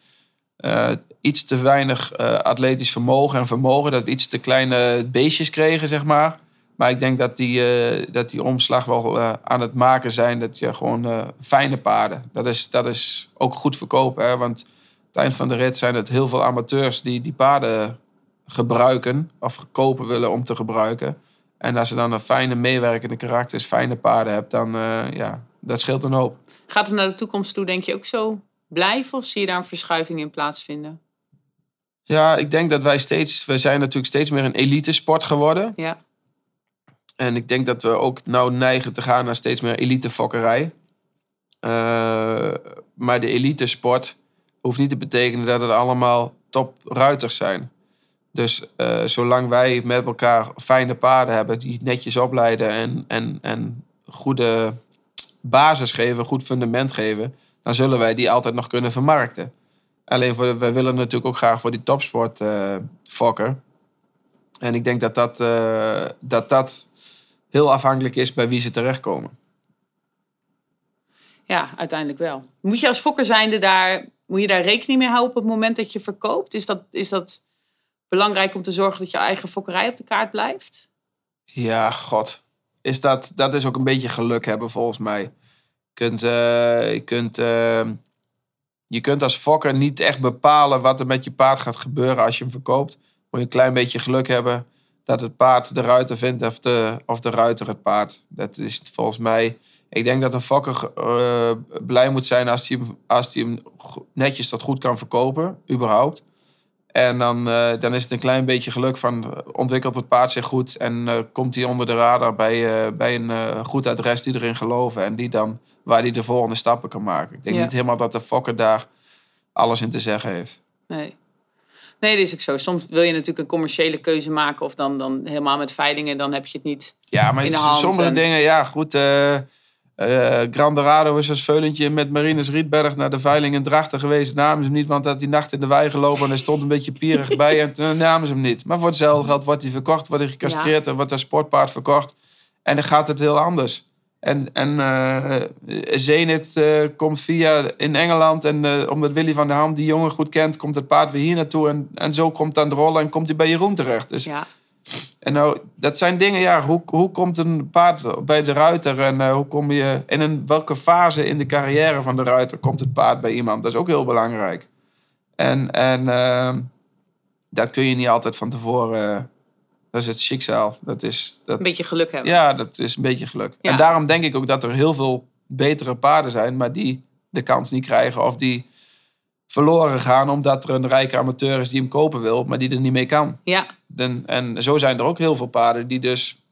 iets te weinig atletisch vermogen en vermogen. Dat we iets te kleine beestjes kregen, zeg maar. Maar ik denk dat die, uh, dat die omslag wel uh, aan het maken zijn. Dat je gewoon uh, fijne paarden. Dat is, dat is ook goed verkopen. Hè? Want het eind van de rit zijn het heel veel amateurs die die paarden gebruiken. Of kopen willen om te gebruiken. En als je dan een fijne meewerkende karakters, fijne paarden hebt, dan ja, dat scheelt een hoop. Gaat het naar de toekomst toe, denk je, ook zo blijven? Of zie je daar een verschuiving in plaatsvinden? Ja, ik denk dat wij steeds, wij zijn natuurlijk steeds meer een elite sport geworden. Ja. En ik denk dat we ook nou neigen te gaan naar steeds meer elite fokkerij. Uh, maar de elite sport hoeft niet te betekenen dat het allemaal top ruiters zijn. Dus uh, zolang wij met elkaar fijne paarden hebben die netjes opleiden en, en, en goede basis geven, goed fundament geven, dan zullen wij die altijd nog kunnen vermarkten. Alleen voor de, wij willen natuurlijk ook graag voor die topsport uh, fokken. En ik denk dat dat, dat, dat heel afhankelijk is bij wie ze terechtkomen. Ja, uiteindelijk wel. Moet je als fokker zijnde daar, moet je daar rekening mee houden op het moment dat je verkoopt? Is dat, is dat belangrijk om te zorgen dat je eigen fokkerij op de kaart blijft? Ja, god. Is dat, dat is ook een beetje geluk hebben volgens mij. Je kunt, uh, je, kunt, uh, je kunt als fokker niet echt bepalen wat er met je paard gaat gebeuren als je hem verkoopt. Moet je een klein beetje geluk hebben dat het paard de ruiter vindt of de, of de ruiter het paard. Dat is volgens mij. Ik denk dat een fokker uh, blij moet zijn als hij, als hij hem netjes tot goed kan verkopen, überhaupt. En dan, uh, dan is het een klein beetje geluk van ontwikkelt het paard zich goed en uh, komt hij onder de radar bij, bij een goed adres die erin geloven en die dan waar hij de volgende stappen kan maken. Ik denk ja. niet helemaal dat de fokker daar alles in te zeggen heeft. Nee. Nee, dat is ook zo. Soms wil je natuurlijk een commerciële keuze maken. Of dan, dan helemaal met veilingen, dan heb je het niet Ja, maar in de hand. sommige dingen, ja goed. Uh, uh, Grande is als veulentje met Marines Rietberg naar de veiling in Drachten geweest. Namen ze hem niet, want hij had die nacht in de wei gelopen. En hij stond een beetje pierig bij en toen namen ze hem niet. Maar voor hetzelfde geld wordt hij verkocht, wordt hij gecastreerd en wordt hij sportpaard verkocht. En dan gaat het heel anders. En, en uh, Zenit uh, komt via in Engeland. En uh, omdat Willy van der Ham die jongen goed kent, komt het paard weer hier naartoe. En, en zo komt aan de rollen en komt hij bij Jeroen terecht. Dus, ja. En nou, dat zijn dingen, ja, hoe, hoe komt een paard bij de ruiter? En hoe kom je, en in welke fase in de carrière van de ruiter komt het paard bij iemand? Dat is ook heel belangrijk. En, en dat kun je niet altijd van tevoren dat is het schiksel. Dat is, dat, een beetje geluk hebben. Ja, dat is een beetje geluk. Ja. En daarom denk ik ook dat er heel veel betere paarden zijn, maar die de kans niet krijgen of die verloren gaan omdat er een rijke amateur is die hem kopen wil, maar die er niet mee kan. Ja. En, en zo zijn er ook heel veel paarden die dus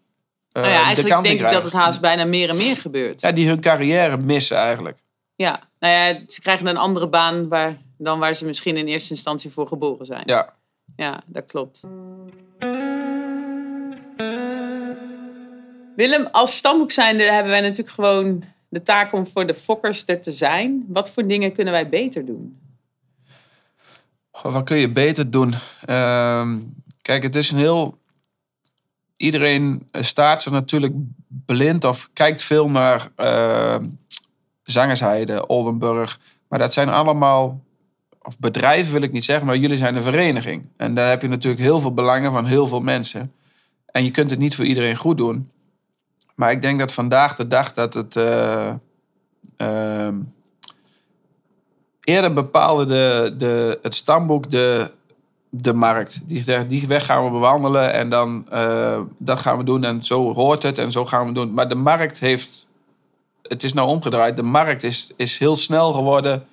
uh, nou ja, de kans denk ik dat het haast bijna meer en meer gebeurt. Ja, die hun carrière missen eigenlijk. Ja, nou ja, ze krijgen een andere baan waar, dan waar ze misschien in eerste instantie voor geboren zijn. Ja. Ja, dat klopt. Willem, als stamhoek zijnde hebben wij natuurlijk gewoon de taak om voor de fokkers er te zijn. Wat voor dingen kunnen wij beter doen? Wat kun je beter doen? Uh, kijk, het is een heel. Iedereen staat zich natuurlijk blind of kijkt veel naar uh, Oldenburg. Maar dat zijn allemaal, of bedrijven wil ik niet zeggen, maar jullie zijn een vereniging. En daar heb je natuurlijk heel veel belangen van heel veel mensen. En je kunt het niet voor iedereen goed doen. Maar ik denk dat vandaag de dag dat het. eh, ehm, eerder bepaalde de, de, het stamboek de, de markt. Die zegt, die weg gaan we bewandelen en dan eh, dat gaan we doen en zo hoort het en zo gaan we doen. Maar de markt heeft, het is nou omgedraaid. De markt is, is heel snel geworden.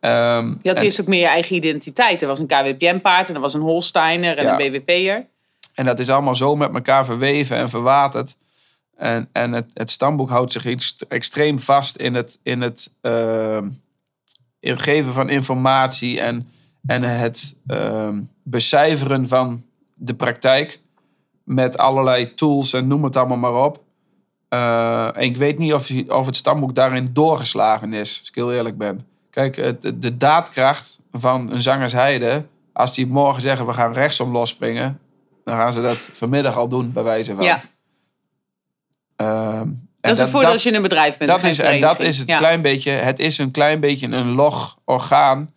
Ehm, Je had en, eerst ook meer je eigen identiteit. Er was een KWPN-paard en er was een Holsteiner en Ja. een BWP'er. en dat is allemaal zo met elkaar verweven en verwaterd. En, en het, het stamboek houdt zich ext- extreem vast in het, het ehm, in geven van informatie en, en het ehm, becijferen van de praktijk. Met allerlei tools en noem het allemaal maar op. Eh, en ik weet niet of, of het stamboek daarin doorgeslagen is, als ik heel eerlijk ben. Kijk, het, de- daadkracht van een zangersheide, als die morgen zeggen we gaan rechtsom losspringen, dan gaan ze dat vanmiddag al doen, bij wijze van. Ja, dat is het voordeel als je in een bedrijf bent. dat is, en dat is het Ja. klein beetje. Het is een klein beetje een log orgaan.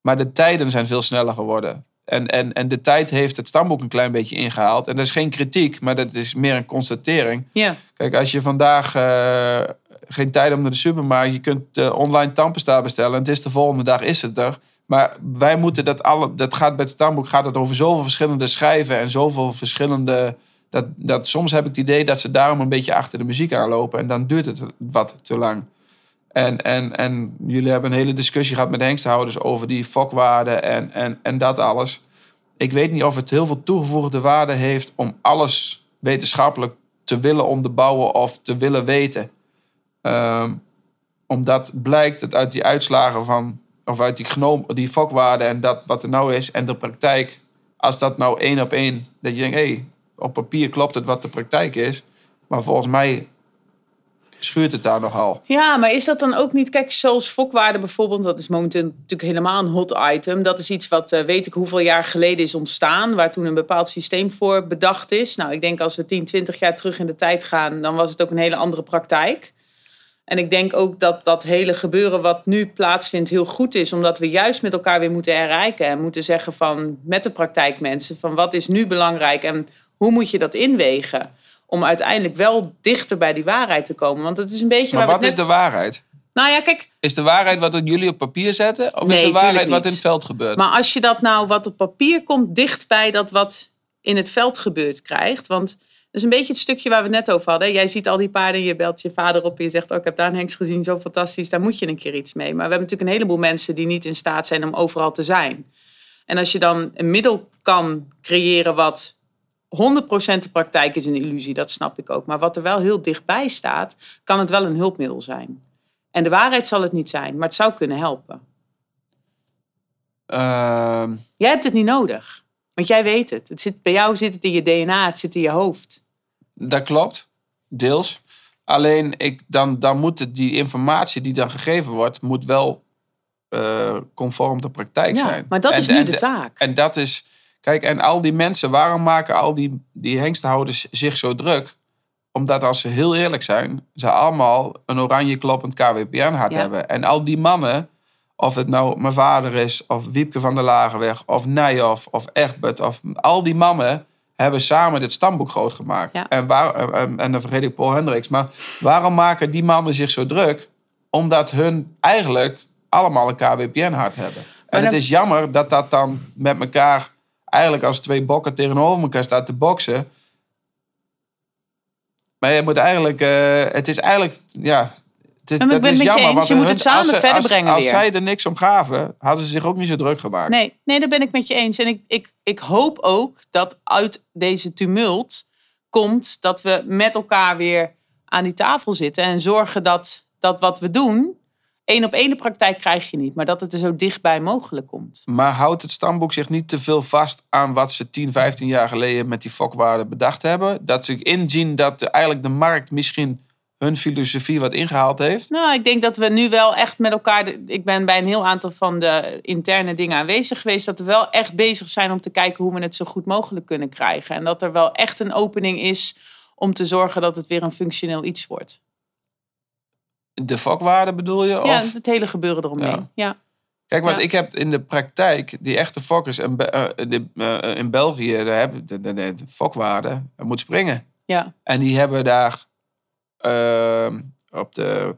Maar de tijden zijn veel sneller geworden. En, en, en de tijd heeft het stamboek een klein beetje ingehaald. En dat is geen kritiek, maar dat is meer een constatering. Ja. Kijk, als je vandaag eh, geen tijd om naar de supermarkt, je kunt eh, online tandpasta bestellen. En het is de volgende dag, is het er. Maar wij moeten dat alle, dat gaat bij het stamboek gaat het over zoveel verschillende schrijven en zoveel verschillende. Dat, dat soms heb ik het idee dat ze daarom een beetje achter de muziek aanlopen. En dan duurt het wat te lang. En, en, en jullie hebben een hele discussie gehad met de hengsthouders over die fokwaarden en, en, en dat alles. Ik weet niet of het heel veel toegevoegde waarde heeft om alles wetenschappelijk te willen onderbouwen of te willen weten. Ehm, omdat blijkt dat uit die uitslagen van, of uit die, genoom, die fokwaarden en dat wat er nou is en de praktijk, als dat nou één op één, dat je denkt, hé, hey, op papier klopt het wat de praktijk is, maar volgens mij schuurt het daar nogal. Ja, maar is dat dan ook niet... Kijk, zoals fokwaarde bijvoorbeeld, dat is momenteel natuurlijk helemaal een hot item. Dat is iets wat, eh, weet ik hoeveel jaar geleden is ontstaan... waar toen een bepaald systeem voor bedacht is. Nou, ik denk als we 10, 20 jaar terug in de tijd gaan... dan was het ook een hele andere praktijk. En ik denk ook dat dat hele gebeuren wat nu plaatsvindt heel goed is... omdat we juist met elkaar weer moeten herrijken... en moeten zeggen van, met de praktijkmensen... van wat is nu belangrijk en hoe moet je dat inwegen... om uiteindelijk wel dichter bij die waarheid te komen. Want het is een beetje Maar waar wat is de waarheid? Nou ja, kijk, Is de waarheid wat jullie op papier zetten? Of Nee, is de waarheid wat in het veld gebeurt? Maar als je dat nou wat op papier komt, dicht bij dat wat in het veld gebeurt krijgt. Want dat is een beetje het stukje waar we net over hadden. Jij ziet al die paarden, je belt je vader op en je zegt: Oh, ik heb daar een hengst gezien, zo fantastisch, daar moet je een keer iets mee. Maar we hebben natuurlijk een heleboel mensen die niet in staat zijn om overal te zijn. En als je dan een middel kan creëren wat 100% de praktijk is een illusie, dat snap ik ook. Maar wat er wel heel dichtbij staat, kan het wel een hulpmiddel zijn. En de waarheid zal het niet zijn, maar het zou kunnen helpen. Ehm, Jij hebt het niet nodig. Want jij weet het. het zit, bij jou zit het in je DNA, het zit in je hoofd. dat klopt, deels. Alleen ik, dan, dan moet het, die informatie die dan gegeven wordt, moet wel eh, conform de praktijk Ja, zijn. maar dat En- is nu en de taak. En dat is, kijk, en al die mensen, waarom maken al die, die hengstenhouders zich zo druk? Omdat als ze heel eerlijk zijn, ze allemaal een oranje kloppend KWPN-hart Ja. hebben. En al die mannen, of het nou mijn vader is, of Wiepke van der Lagenweg, of Nijhoff, of Egbert, of al die mannen hebben samen dit stamboek groot gemaakt. Ja. En, waar, en, en dan vergeet ik Paul Hendricks. Maar waarom maken die mannen zich zo druk? Omdat hun eigenlijk allemaal een KWPN-hart hebben. En dan- het is jammer dat dat dan met elkaar eigenlijk als twee bokken tegenover elkaar staat te boksen. Maar je moet eigenlijk, eh, het is eigenlijk, ja, ik dat ben is het met je jammer. eens. want Je moet hun- het samen ze- verder als- brengen Als weer. zij er niks om gaven, hadden ze zich ook niet zo druk gemaakt. Nee, nee, daar ben ik met je eens. En ik, ik, ik hoop ook dat uit deze tumult komt dat we met elkaar weer aan die tafel zitten en zorgen dat, dat wat we doen, één op één de praktijk krijg je niet, maar dat het er zo dichtbij mogelijk komt. Maar houdt het stamboek zich niet te veel vast aan wat ze 10, 15 jaar geleden met die fokwaarden bedacht hebben? Dat ze inzien dat de, eigenlijk de markt misschien hun filosofie wat ingehaald heeft? Nou, ik denk dat we nu wel echt met elkaar. Ik ben bij een heel aantal van de interne dingen aanwezig geweest. Dat we wel echt bezig zijn om te kijken hoe we het zo goed mogelijk kunnen krijgen. En dat er wel echt een opening is om te zorgen dat het weer een functioneel iets wordt. De fokwaarde bedoel je? Ja, Of? het hele gebeuren eromheen. Ja. Ja. Kijk, want Ja. ik heb in de praktijk die echte fokkers in, Be- eh, de- eh, in België, daar hebben de, de, de, de fokwaarde, moet springen. Ja. En die hebben daar ehm, op, de,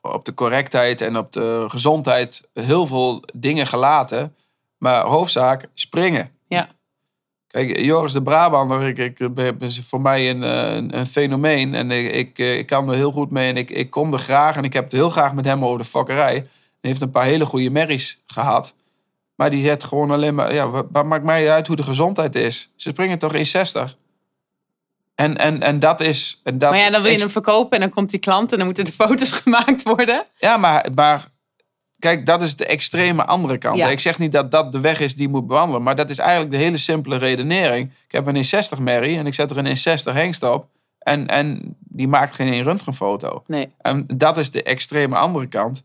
op de correctheid en op de gezondheid heel veel dingen gelaten. Maar hoofdzaak springen. Kijk, Joris de Brabander ik, ik, is voor mij een, eh, een, een fenomeen. En ik, ik, eh, ik kan er heel goed mee. En ik, ik kom er graag. En ik heb het heel graag met hem over de fokkerij. Hij heeft een paar hele goede merries gehad. Maar die zet gewoon alleen maar... Ja, wat, wat maakt mij uit hoe de gezondheid is? Ze springen toch in 60? En, en, en dat is... En dat Maar ja, dan wil je hem verkopen en dan komt die klant en dan moeten de foto's gemaakt worden. Ja, maar, maar kijk, dat is de extreme andere kant. Ja. Ik zeg niet dat dat de weg is die je moet bewandelen. Maar dat is eigenlijk de hele simpele redenering. Ik heb een in 60 merrie en ik zet er een in 60 hengst op. En, en die maakt geen één röntgenfoto. Nee. En dat is de extreme andere kant.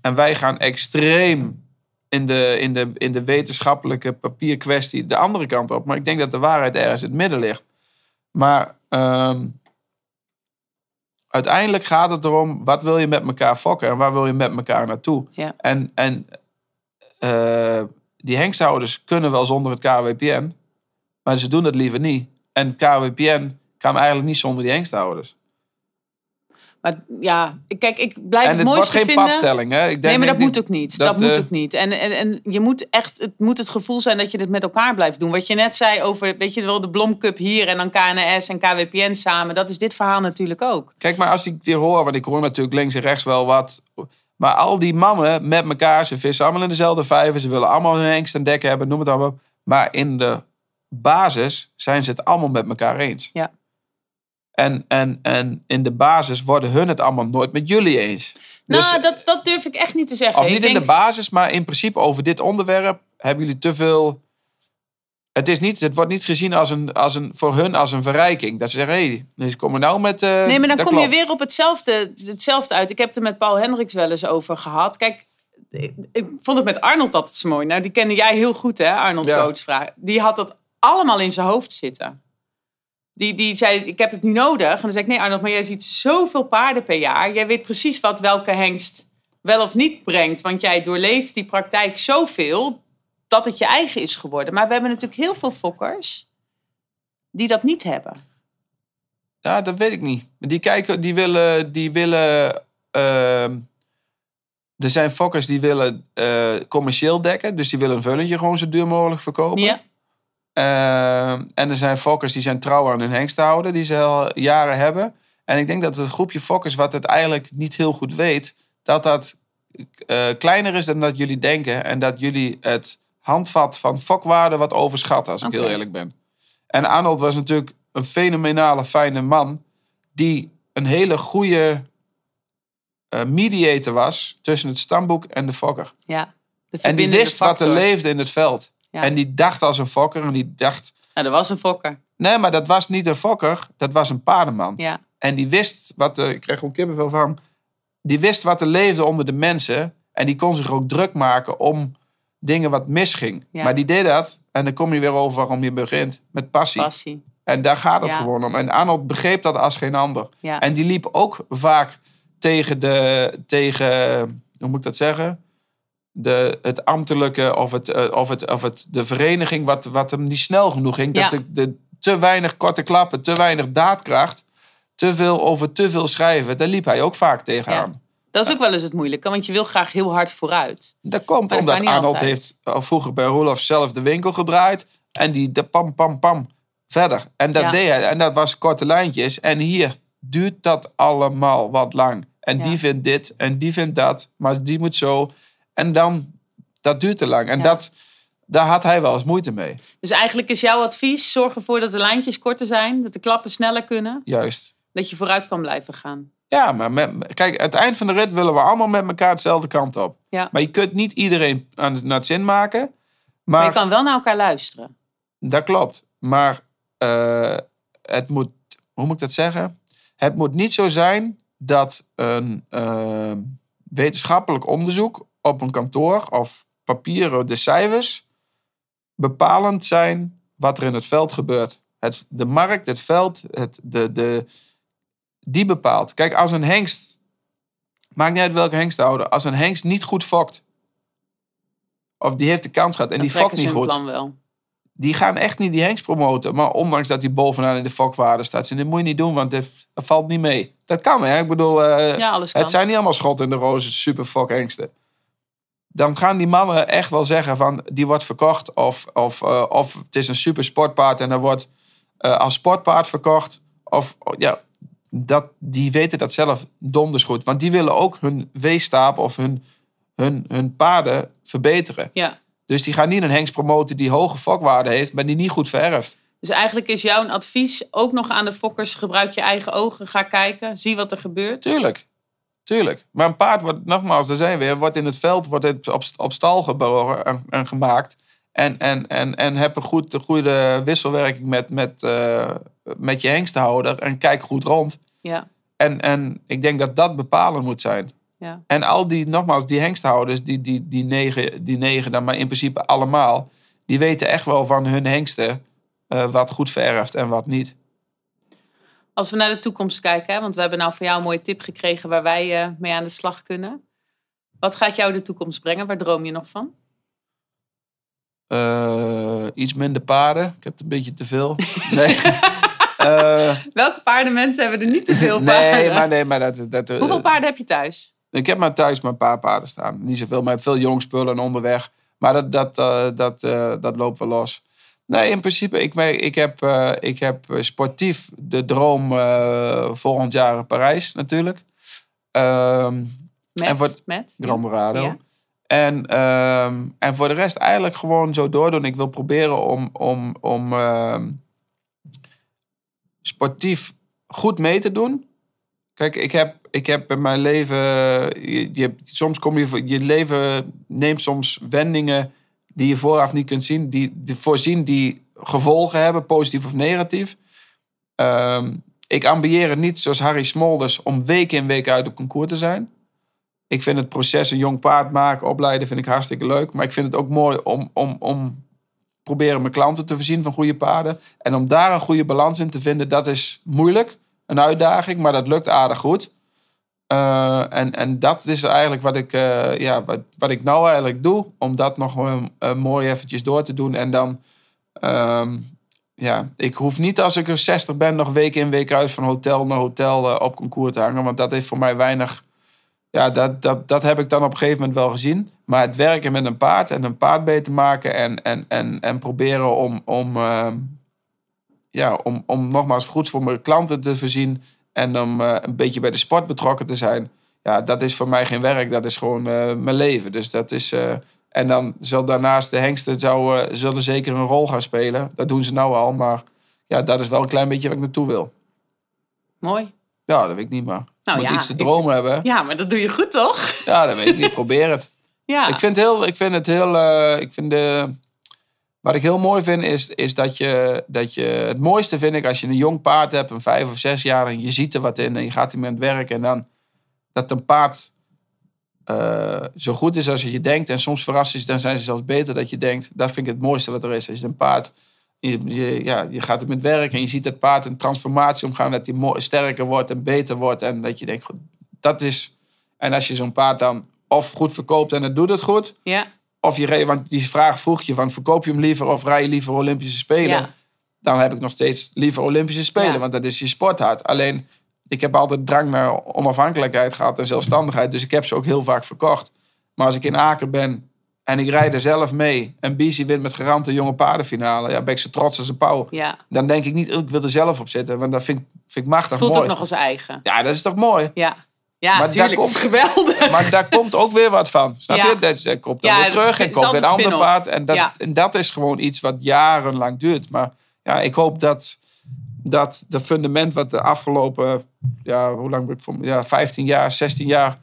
En wij gaan extreem in de, in de, in de wetenschappelijke papierkwestie de andere kant op. Maar ik denk dat de waarheid ergens in het midden ligt. Maar ehm, uiteindelijk gaat het erom, wat wil je met elkaar fokken en waar wil je met elkaar naartoe? Ja. En, en eh, die hengsthouders kunnen wel zonder het KWPN, maar ze doen het liever niet. En KWPN kan eigenlijk niet zonder die hengsthouders. Maar ja, kijk, ik blijf En het het wordt mooiste geen vinden... padstelling, hè? Ik denk, Nee, maar dat moet ook niet. dat, Dat, moet eh, ook niet. En, en, en je moet echt, het moet het gevoel zijn dat je dit met elkaar blijft doen. Wat je net zei over, weet je wel, de Blomcup hier en dan KNS en KWPN samen. Dat is dit verhaal natuurlijk ook. Kijk, maar als ik weer hoor, want ik hoor natuurlijk links en rechts wel wat. Maar al die mannen met elkaar, ze vissen allemaal in dezelfde vijver. Ze willen allemaal hun hengst en dekken hebben, noem het allemaal. Maar in de basis zijn ze het allemaal met elkaar eens. Ja. En, en, en in de basis worden hun het allemaal nooit met jullie eens. Dus, nou, dat, dat durf ik echt niet te zeggen. of Ik niet in denk- de basis, maar in principe over dit onderwerp hebben jullie te veel. Het, is niet, het wordt niet gezien als een, als een, voor hun als een verrijking. Dat ze zeggen, hé, hey, komen nou met. eh, Nee, maar dan kom je weer op hetzelfde, hetzelfde uit. Ik heb het er met Paul Hendricks wel eens over gehad. Kijk, ik, ik vond het met Arnold altijd zo mooi. Nou, die kende jij heel goed, hè, Arnold Ja. Kootstra. Die had dat allemaal in zijn hoofd zitten. Die, die zei, ik heb het niet nodig. En dan zei ik, nee Arnold, maar jij ziet zoveel paarden per jaar. Jij weet precies wat welke hengst wel of niet brengt. Want jij doorleeft die praktijk zoveel dat het je eigen is geworden. Maar we hebben natuurlijk heel veel fokkers die dat niet hebben. Ja, dat weet ik niet. Die kijken, die willen, die willen. ehm, er zijn fokkers die willen eh, commercieel dekken, dus die willen een vullentje gewoon zo duur mogelijk verkopen. Ja, Ehm, en er zijn fokkers die zijn trouw aan hun hengst houden, die ze al jaren hebben. En ik denk dat het groepje fokkers wat het eigenlijk niet heel goed weet, dat dat eh, kleiner is dan dat jullie denken. En dat jullie het handvat van fokwaarde wat overschatten, als ik heel eerlijk ben. En Arnold was natuurlijk een fenomenale, fijne man. Die een hele goede eh, mediator was tussen het stamboek en de fokker. ja. En die wist wat er leefde in het veld. Ja. En die dacht als een fokker. En die dacht, Nou, dat was een fokker. nee, maar dat was niet een fokker. Dat was een paardenman. Ja, En die wist wat er, ik kreeg gewoon kippenvel van. Die wist wat er leefde onder de mensen. En die kon zich ook druk maken om dingen wat misging. Ja. Maar die deed dat. En dan kom je weer over waarom je begint. Met passie. passie. En daar gaat het Ja. gewoon om. En Arnold begreep dat als geen ander. Ja. En die liep ook vaak tegen de, tegen, hoe moet ik dat zeggen? De, het ambtelijke of, het, eh, of, het, of het, de vereniging wat, wat hem niet snel genoeg ging. Ja. Dat de, de, te weinig korte klappen, te weinig daadkracht, te veel over te veel schrijven. Daar liep hij ook vaak tegenaan. Dat is ook wel eens het moeilijke, want je wil graag heel hard vooruit. Dat komt dat omdat Arnold altijd. heeft al vroeger bij Roelof zelf de winkel gedraaid. En die de pam, pam, pam verder. En dat Ja. deed hij. En dat was korte lijntjes. En hier duurt dat allemaal wat lang. En Ja. die vindt dit en die vindt dat. Maar die moet zo. En dan, dat duurt te lang. En Ja. dat, daar had hij wel eens moeite mee. Dus eigenlijk is jouw advies, zorg ervoor dat de lijntjes korter zijn, dat de klappen sneller kunnen, Juist. dat je vooruit kan blijven gaan. Ja, maar met, kijk, aan het eind van de rit willen we allemaal met elkaar dezelfde kant op. Ja. Maar je kunt niet iedereen aan, naar het zin maken. Maar Maar, je kan wel naar elkaar luisteren. Dat klopt. Maar eh, het moet, hoe moet ik dat zeggen? Het moet niet zo zijn dat een eh, wetenschappelijk onderzoek op een kantoor of papieren, de cijfers, bepalend zijn wat er in het veld gebeurt. Het, de markt, het veld, het, de, de, die bepaalt. Kijk, als een hengst Maakt niet uit welke hengst te houden. Als een hengst niet goed fokt. Of die heeft de kans gehad en Dan die fokt niet goed. plan wel. Die gaan echt niet die hengst promoten. Maar ondanks dat die bovenaan in de fokwaarde staat. Ze, dit moet je niet doen, want dat valt niet mee. Dat kan hè. Ik bedoel, eh, Ja, alles kan. het zijn niet allemaal schot in de rozen, super fokhengsten. Dan gaan die mannen echt wel zeggen van die wordt verkocht. Of, of, eh, of het is een super sportpaard en dat wordt eh, als sportpaard verkocht. Of ja, dat, die weten dat zelf donders goed. Want die willen ook hun weestaap of hun, hun, hun paarden verbeteren. Ja. Dus die gaan niet een hengst promoten die hoge fokwaarde heeft, maar die niet goed vererft. Dus eigenlijk is jouw advies ook nog aan de fokkers: gebruik je eigen ogen, ga kijken, zie wat er gebeurt. Tuurlijk. Tuurlijk. Maar een paard wordt, nogmaals, daar zijn we weer, wordt in het veld wordt het op, op stal geboren en, en gemaakt. En, en, en, en heb een goed, goede wisselwerking met, met, eh, met je hengsthouder. En kijk goed rond. Ja, En, en ik denk dat dat bepalend moet zijn. ja. En al die, nogmaals, die hengsthouders, die, die, die, negen, die negen dan, maar in principe allemaal, die weten echt wel van hun hengsten eh, wat goed vererft en wat niet. Als we naar de toekomst kijken, hè, want we hebben nou van jou een mooie tip gekregen waar wij eh, mee aan de slag kunnen. Wat gaat jou de toekomst brengen? Waar droom je nog van? Eh, iets minder paarden. Ik heb het een beetje te veel. Nee. Eh, Welke paardenmensen hebben er niet te veel paarden? nee, maar, nee, maar dat, dat, Hoeveel paarden heb je thuis? Ik heb maar thuis maar een paar paarden staan. Niet zoveel, maar veel jongspullen onderweg. Maar dat, dat, dat, eh, dat loopt wel los. Nee, in principe, ik, ik, heb, eh, ik heb eh, sportief de droom eh, volgend jaar Parijs natuurlijk. Ehm Met? En voor- met? Gran Morado. Ja. En, en voor de rest eigenlijk gewoon zo doordoen. Ik wil proberen om, om, om ehm, sportief goed mee te doen. Kijk, ik heb, ik heb in mijn leven... Je, je soms kom je... voor- Je leven neemt soms wendingen die je vooraf niet kunt zien. Die, die voorzien die gevolgen hebben, positief of negatief. Ehm, ik ambieer het niet zoals Harry Smolders om week in week uit op concours te zijn. Ik vind het proces een jong paard maken, opleiden, vind ik hartstikke leuk. Maar ik vind het ook mooi om, om, om proberen mijn klanten te voorzien van goede paarden. En om daar een goede balans in te vinden, dat is moeilijk. Een uitdaging, maar dat lukt aardig goed. Eh, en, en dat is eigenlijk wat ik, eh, ja, wat, wat ik nou eigenlijk doe. Om dat nog eh, mooi eventjes door te doen. En dan, ehm, ja, ik hoef niet als ik er 60 ben nog week in week uit van hotel naar hotel op concours te hangen. Want dat heeft voor mij weinig ja, dat, dat, dat heb ik dan op een gegeven moment wel gezien. Maar het werken met een paard en een paard beter maken en, en, en, en proberen om, om, ehm, ja, om, om nogmaals goed voor mijn klanten te voorzien en om eh, een beetje bij de sport betrokken te zijn. Ja, dat is voor mij geen werk, dat is gewoon eh, mijn leven. Dus dat is, eh, en dan zal daarnaast de hengsten zou, zullen zeker een rol gaan spelen. Dat doen ze nou al, maar ja, dat is wel een klein beetje waar ik naartoe wil. Mooi. Ja, dat weet ik niet, maar Nou moet ja, iets te ik- dromen hebben. Ja, maar dat doe je goed, toch? Ja, dat weet ik niet. Probeer het. Ja. Ik vind, heel, ik vind het heel. ik vind de, wat ik heel mooi vind is, is dat, je, dat je. Het mooiste vind ik als je een jong paard hebt, een vijf of zes jaar, en je ziet er wat in en je gaat ermee aan het werk. En dan dat een paard eh, zo goed is als je denkt. En soms verrast is, dan zijn ze zelfs beter dat je denkt. Dat vind ik het mooiste wat er is. Als je een paard. Je, je, ja, je gaat met werk en je ziet dat paard een transformatie omgaan. Dat hij sterker wordt en beter wordt. En dat je denkt, goed, dat is. En als je zo'n paard dan of goed verkoopt en het doet het goed. ja. Of je reed, want die vraag vroeg je van verkoop je hem liever of rij je liever Olympische Spelen? Ja. Dan heb ik nog steeds liever Olympische Spelen, Ja. want dat is je sporthart. Alleen, ik heb altijd drang naar onafhankelijkheid gehad en zelfstandigheid, dus ik heb ze ook heel vaak verkocht. Maar als ik in Aken ben en ik rijd er zelf mee en BC wint met garante jonge paardenfinale, ja, ben ik zo trots als een pauw. ja. Dan denk ik niet, oh, ik wil er zelf op zitten, want dat vind, ik- vind ik machtig Voelt mooi. ook nog als eigen. Ja, dat is toch mooi? Ja. Ja, Maar daar Het is geweldig. Maar daar komt ook weer wat van. Snap Ja. je? Dat, komt dan Ja, weer terug en komt weer een ander paard. En dat, en dat is gewoon iets wat jarenlang duurt. Maar ja, ik hoop dat, dat de fundament wat de afgelopen, ja, hoe lang ja, 15 jaar, 16 jaar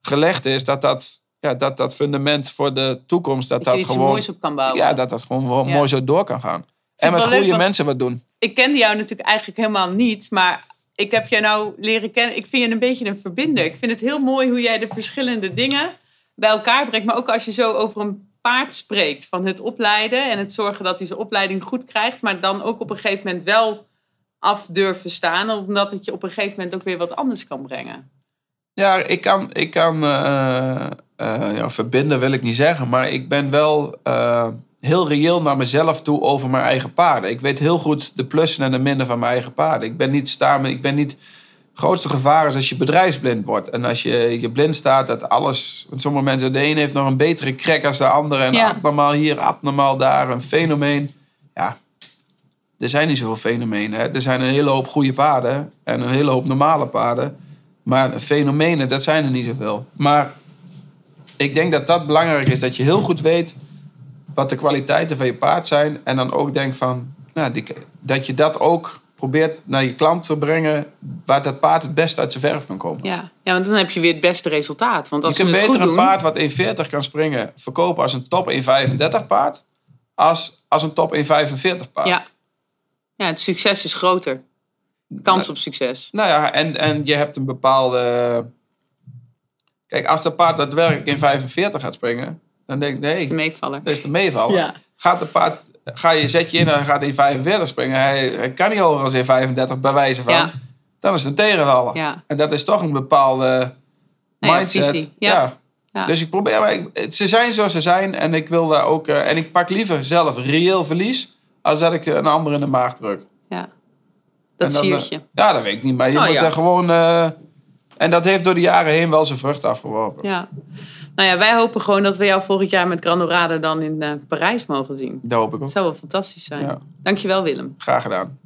gelegd is, dat dat, ja, dat, dat fundament voor de toekomst, dat Dat gewoon, moois op kan bouwen. ja, dat dat gewoon Ja. mooi zo door kan gaan. En met leuk, goede mensen wat doen. ik kende jou natuurlijk eigenlijk helemaal niet, maar ik heb jou nou leren kennen. Ik vind je een beetje een verbinder. Ik vind het heel mooi hoe jij de verschillende dingen bij elkaar brengt. Maar ook als je zo over een paard spreekt, van het opleiden en het zorgen dat hij zijn opleiding goed krijgt, maar dan ook op een gegeven moment wel af durven staan, omdat het je op een gegeven moment ook weer wat anders kan brengen. Ja, ik kan, ik kan eh, eh, ja, verbinden wil ik niet zeggen, maar ik ben wel eh, heel reëel naar mezelf toe over mijn eigen paarden. Ik weet heel goed de plussen en de minnen van mijn eigen paarden. Ik ben niet staan, ik ben niet. Het grootste gevaar is als je bedrijfsblind wordt. En als je, je blind staat, dat alles. Want sommige mensen, de een heeft nog een betere krek als de andere. En Ja. abnormaal hier, abnormaal daar. Een fenomeen. Ja, er zijn niet zoveel fenomenen. Hè. Er zijn een hele hoop goede paarden en een hele hoop normale paarden. Maar fenomenen, dat zijn er niet zoveel. Maar ik denk dat dat belangrijk is. Dat je heel goed weet wat de kwaliteiten van je paard zijn. En dan ook denkt van, nou, die, dat je dat ook probeert naar je klant te brengen. Waar dat paard het beste uit zijn verf kan komen. Ja. ja, want dan heb je weer het beste resultaat. Want als je kunt beter goed een doen... paard wat 1,40 kan springen verkopen als een top 1,35 paard. Als, als een top 1,45 paard. Ja. ja, het succes is groter. Kans op succes. Nou ja, en, en je hebt een bepaalde. Kijk, als dat paard daadwerkelijk in 45 gaat springen, dan denk ik, nee, Dat is de meevaller. dat is de meevallen. Ja. Gaat de paard, ga je, zet je in en hij gaat in 45 springen, hij, hij kan niet hoger dan in 35 bij wijze van, Ja. dan is het een tegenvaller. Ja. En dat is toch een bepaalde Nou ja, mindset. Ja. Ja. Dus ik probeer, maar ik- ze zijn zoals ze zijn en ik wil daar ook, eh, en ik pak liever zelf reëel verlies, als dat ik een ander in de maag druk. Ja. Dat dan, zie eh, je. Ja, dat weet ik niet. Maar je Oh, moet ja. er gewoon... eh, en dat heeft door de jaren heen wel zijn vrucht afgeworpen. Ja. Nou ja, wij hopen gewoon dat we jou volgend jaar met Grandorade dan in eh, Parijs mogen zien. Dat hoop ik ook. Dat zou wel fantastisch zijn. Ja. Dankjewel Willem. Graag gedaan.